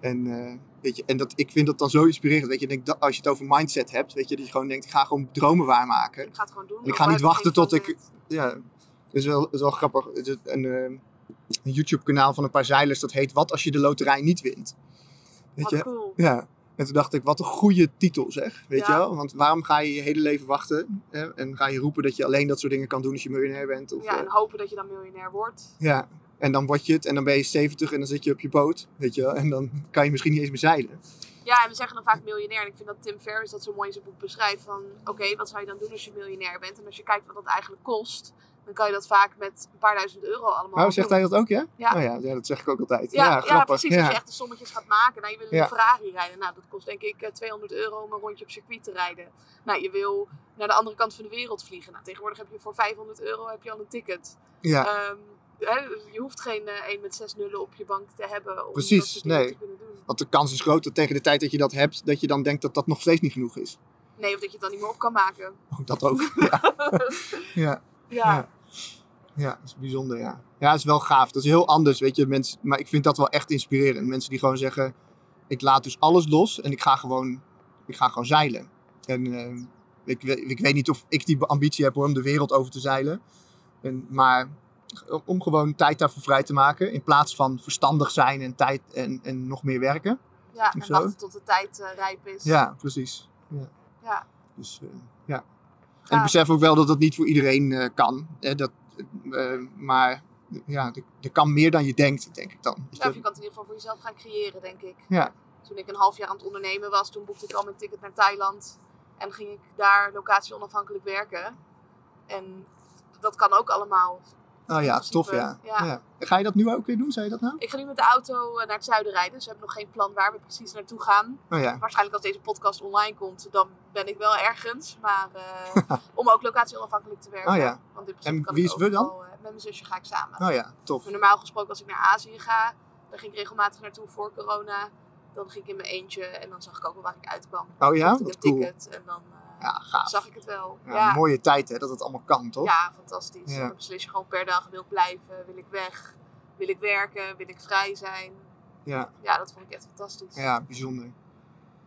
S3: En, eh, weet je, en dat, ik vind dat dan zo inspirerend. Weet je, ik denk dat als je het over mindset hebt, weet je, dat je gewoon denkt, ik ga gewoon dromen waarmaken.
S2: Ik ga het gewoon doen.
S3: ik
S2: ook
S3: ga niet
S2: ik
S3: wachten tot ik-. Ja, dat is wel, dat is wel grappig. Het is een, eh, een YouTube-kanaal van een paar zeilers dat heet Wat als je de loterij niet wint? Weet
S2: Wat
S3: je?
S2: cool.
S3: Ja. En toen dacht ik, wat een goede titel zeg. Weet
S2: Ja.
S3: je wel? Want waarom ga je je hele leven wachten? Hè? En ga je roepen dat je alleen dat soort dingen kan doen als je miljonair bent? Of,
S2: Ja,
S3: eh,
S2: en hopen dat je dan miljonair wordt.
S3: ja. En dan word je het en dan ben je 70 en dan zit je op je boot. Weet je wel? En dan kan je misschien niet eens meer zeilen.
S2: Ja, en we zeggen dan vaak miljonair. En ik vind dat Tim Ferriss dat zo mooi in zijn boek beschrijft. Van, oké, wat zou je dan doen als je miljonair bent? En als je kijkt wat dat eigenlijk kost, dan kan je dat vaak met een paar duizend euro allemaal
S3: Nou, zegt
S2: doen.
S3: hij dat ook, ja?
S2: Ja.
S3: Oh, ja, ja, dat zeg ik ook altijd.
S2: Ja,
S3: Ja,
S2: ja, precies. Als je echt de sommetjes gaat maken. Nou, je wil een Ferrari rijden. Nou, dat kost denk ik eh, 200 euro om een rondje op circuit te rijden. Nou, je wil naar de andere kant van de wereld vliegen. Nou, tegenwoordig heb je voor 500 euro heb je al een ticket.
S3: Ja,
S2: Ehm, je hoeft geen eh 1 met 6 nullen op je bank te hebben om
S3: Precies,
S2: dat
S3: nee.
S2: te kunnen doen.
S3: want de kans is groot dat tegen de tijd dat je dat hebt, dat je dan denkt dat dat nog steeds niet genoeg is.
S2: Nee, of dat je het dan niet meer op kan maken.
S3: Ook dat ook. ja. ja.
S2: Ja,
S3: Ja. Dat is bijzonder, ja. Ja, dat is wel gaaf. Dat is heel anders, weet je. Mensen, maar ik vind dat wel echt inspirerend. Mensen die gewoon zeggen, ik laat dus alles los en ik ga gewoon, ik ga gewoon zeilen. En eh, ik, ik weet niet of ik die ambitie heb hoor, om de wereld over te zeilen. En, maar om gewoon tijd daarvoor vrij te maken. In plaats van verstandig zijn en, tijd, en, en nog meer werken.
S2: ja en wachten tot de tijd eh, rijp is.
S3: Ja, precies. Ja.
S2: Ja.
S3: Dus, eh, ja. En ik besef ook wel dat dat niet voor iedereen kan. Hè, dat, eh, maar ja, er- kan meer dan je denkt, denk ik dan. Dus
S2: je kan het in ieder geval voor jezelf gaan creëren, denk ik.
S3: Ja.
S2: Toen ik een half jaar aan het ondernemen was, toen boekte ik al mijn ticket naar Thailand. En ging ik daar locatie onafhankelijk werken. En dat kan ook allemaal.
S3: Oh ja,
S2: principe,
S3: tof ja.
S2: ja.
S3: ja. Ga je dat nu ook weer doen, zei je dat nou?
S2: Ik ga nu met de auto eh, naar het zuiden rijden, dus we hebben nog geen plan waar we precies naartoe gaan.
S3: Oh ja,
S2: Waarschijnlijk als deze podcast online komt, dan ben ik wel ergens. Maar eh, om ook locatie onafhankelijk te werken.
S3: Oh ja.
S2: Want
S3: En
S2: kan
S3: wie is we dan?
S2: eh, met mijn zusje ga ik samen.
S3: oh ja, tof.
S2: Maar normaal gesproken als ik naar Azië ga, dan ging ik regelmatig naartoe voor corona. Dan ging ik in mijn eentje en dan zag ik ook wel waar ik uitkwam.
S3: Oh ja,
S2: ik een
S3: cool.
S2: ticket en dan eh,
S3: Ja, gaaf.
S2: zag ik het wel.
S3: Ja,
S2: Ja,
S3: Mooie tijd hè, dat het allemaal kan, toch?
S2: ja fantastisch.
S3: Ja.
S2: Dan beslis je gewoon per dag, wil ik blijven, wil ik weg, wil ik werken, wil ik vrij zijn.
S3: Ja,
S2: Ja, dat vond ik echt fantastisch.
S3: ja bijzonder.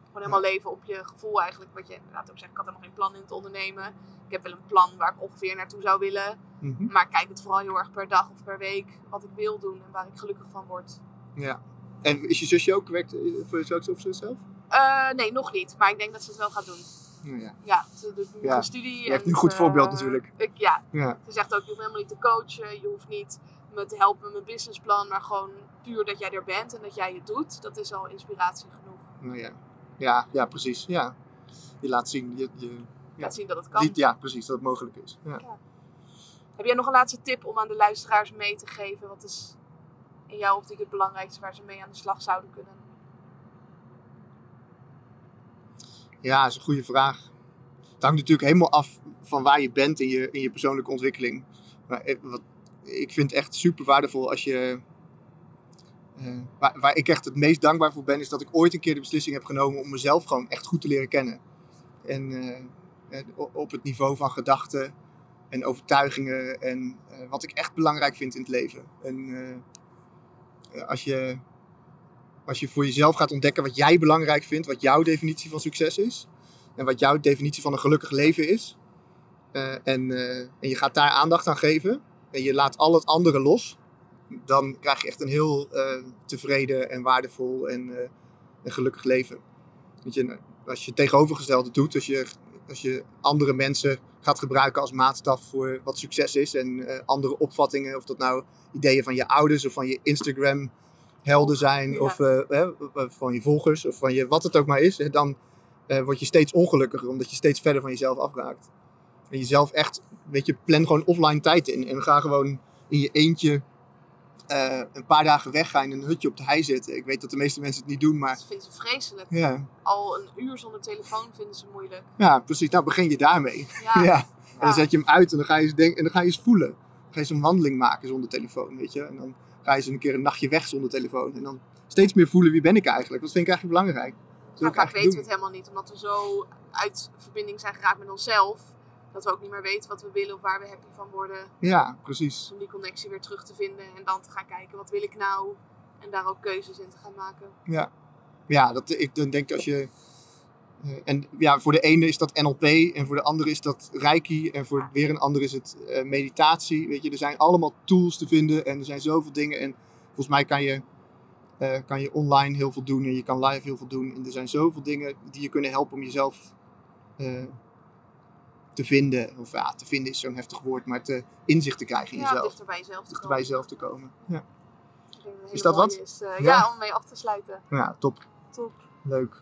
S2: Gewoon helemaal leven op je gevoel eigenlijk. Wat je inderdaad ook zegt, ik had helemaal geen plan in te ondernemen. Ik heb wel een plan waar ik ongeveer naartoe zou willen.
S3: Mhm.
S2: Maar ik kijk het vooral heel erg per dag of per week wat ik wil doen en waar ik gelukkig van word.
S3: Ja. En is je zusje ook, werkt eh, voor jezelf of zichzelf?
S2: Eh, nee, nog niet. Maar ik denk dat ze het wel gaat doen.
S3: Ja.
S2: Ja, ze doet nu
S3: Ja,
S2: een studie.
S3: je hebt nu een goed
S2: eh,
S3: voorbeeld natuurlijk.
S2: Ik, ja,
S3: Ja,
S2: ze zegt ook, je hoeft helemaal niet te coachen. Je hoeft niet me te helpen met mijn businessplan. Maar gewoon puur dat jij er bent en dat jij het doet. Dat is al inspiratie genoeg.
S3: nou ja. Ja, ja, precies. Ja. Je laat zien, je, je
S2: laat zien dat het kan.
S3: ja, precies, dat het mogelijk is. Ja.
S2: Heb jij nog een laatste tip om aan de luisteraars mee te geven? Wat is in jouw optiek het belangrijkste waar ze mee aan de slag zouden kunnen?
S3: Ja, dat is een goede vraag. Het hangt natuurlijk helemaal af van waar je bent in je, in je persoonlijke ontwikkeling. Maar eh, wat, ik vind het echt super waardevol als je. eh, waar, ik echt het meest dankbaar voor ben, is dat ik ooit een keer de beslissing heb genomen om mezelf gewoon echt goed te leren kennen. En eh, op het niveau van gedachten en overtuigingen en wat ik echt belangrijk vind in het leven. En als je als je voor jezelf gaat ontdekken wat jij belangrijk vindt, wat jouw definitie van succes is. En wat jouw definitie van een gelukkig leven is. eh, en, eh, en je gaat daar aandacht aan geven. En je laat al het andere los. Dan krijg je echt een heel eh, tevreden en waardevol en, eh, en gelukkig leven. Je, als je het tegenovergestelde doet, als je, als je andere mensen gaat gebruiken als maatstaf voor wat succes is. En andere opvattingen, of dat nou ideeën van je ouders of van je Instagram helden zijn,
S2: Ja.
S3: of eh, hè, van je volgers, of van je wat het ook maar is, dan eh, word je steeds ongelukkiger, omdat je steeds verder van jezelf afraakt. En jezelf echt, weet je, plan gewoon offline tijd in. En ga gewoon in je eentje eh, een paar dagen weg, ga in een hutje op de hei zitten. Ik weet dat de meeste mensen het niet doen, maar
S2: Dat vinden ze vreselijk.
S3: ja,
S2: Al een uur zonder telefoon vinden ze moeilijk.
S3: ja precies. Nou, begin je daarmee.
S2: Ja,
S3: Ja. En dan zet je hem uit en dan ga je eens, denk, en dan ga je eens voelen. Dan ga je eens een wandeling maken zonder telefoon, weet je. En dan ga je eens een keer een nachtje weg zonder telefoon. En dan steeds meer voelen, wie ben ik eigenlijk? Wat vind ik eigenlijk belangrijk?
S2: Maar
S3: ik
S2: vaak weten we het helemaal niet, omdat we zo uit verbinding zijn geraakt met onszelf. Dat we ook niet meer weten wat we willen of waar we happy van worden.
S3: Ja, precies.
S2: Dus om die connectie weer terug te vinden en dan te gaan kijken, wat wil ik nou? En daar ook keuzes in te gaan maken.
S3: Ja, dat, ik dan denk als je... eh, en ja, voor de ene is dat NLP en voor de andere is dat Reiki en voor weer een ander is het eh, meditatie. Weet je, er zijn allemaal tools te vinden en er zijn zoveel dingen. En volgens mij kan je, eh, kan je online heel veel doen en je kan live heel veel doen. En er zijn zoveel dingen die je kunnen helpen om jezelf te vinden. Of ja, te vinden is zo'n heftig woord, maar te inzicht te krijgen in
S2: Ja,
S3: jezelf.
S2: dichter bij jezelf te
S3: Dichter
S2: komen.
S3: bij jezelf te komen. Ja, Is dat wat?
S2: Is,
S3: Ja.
S2: ja. om mee af te sluiten.
S3: ja top.
S2: Top.
S3: Leuk.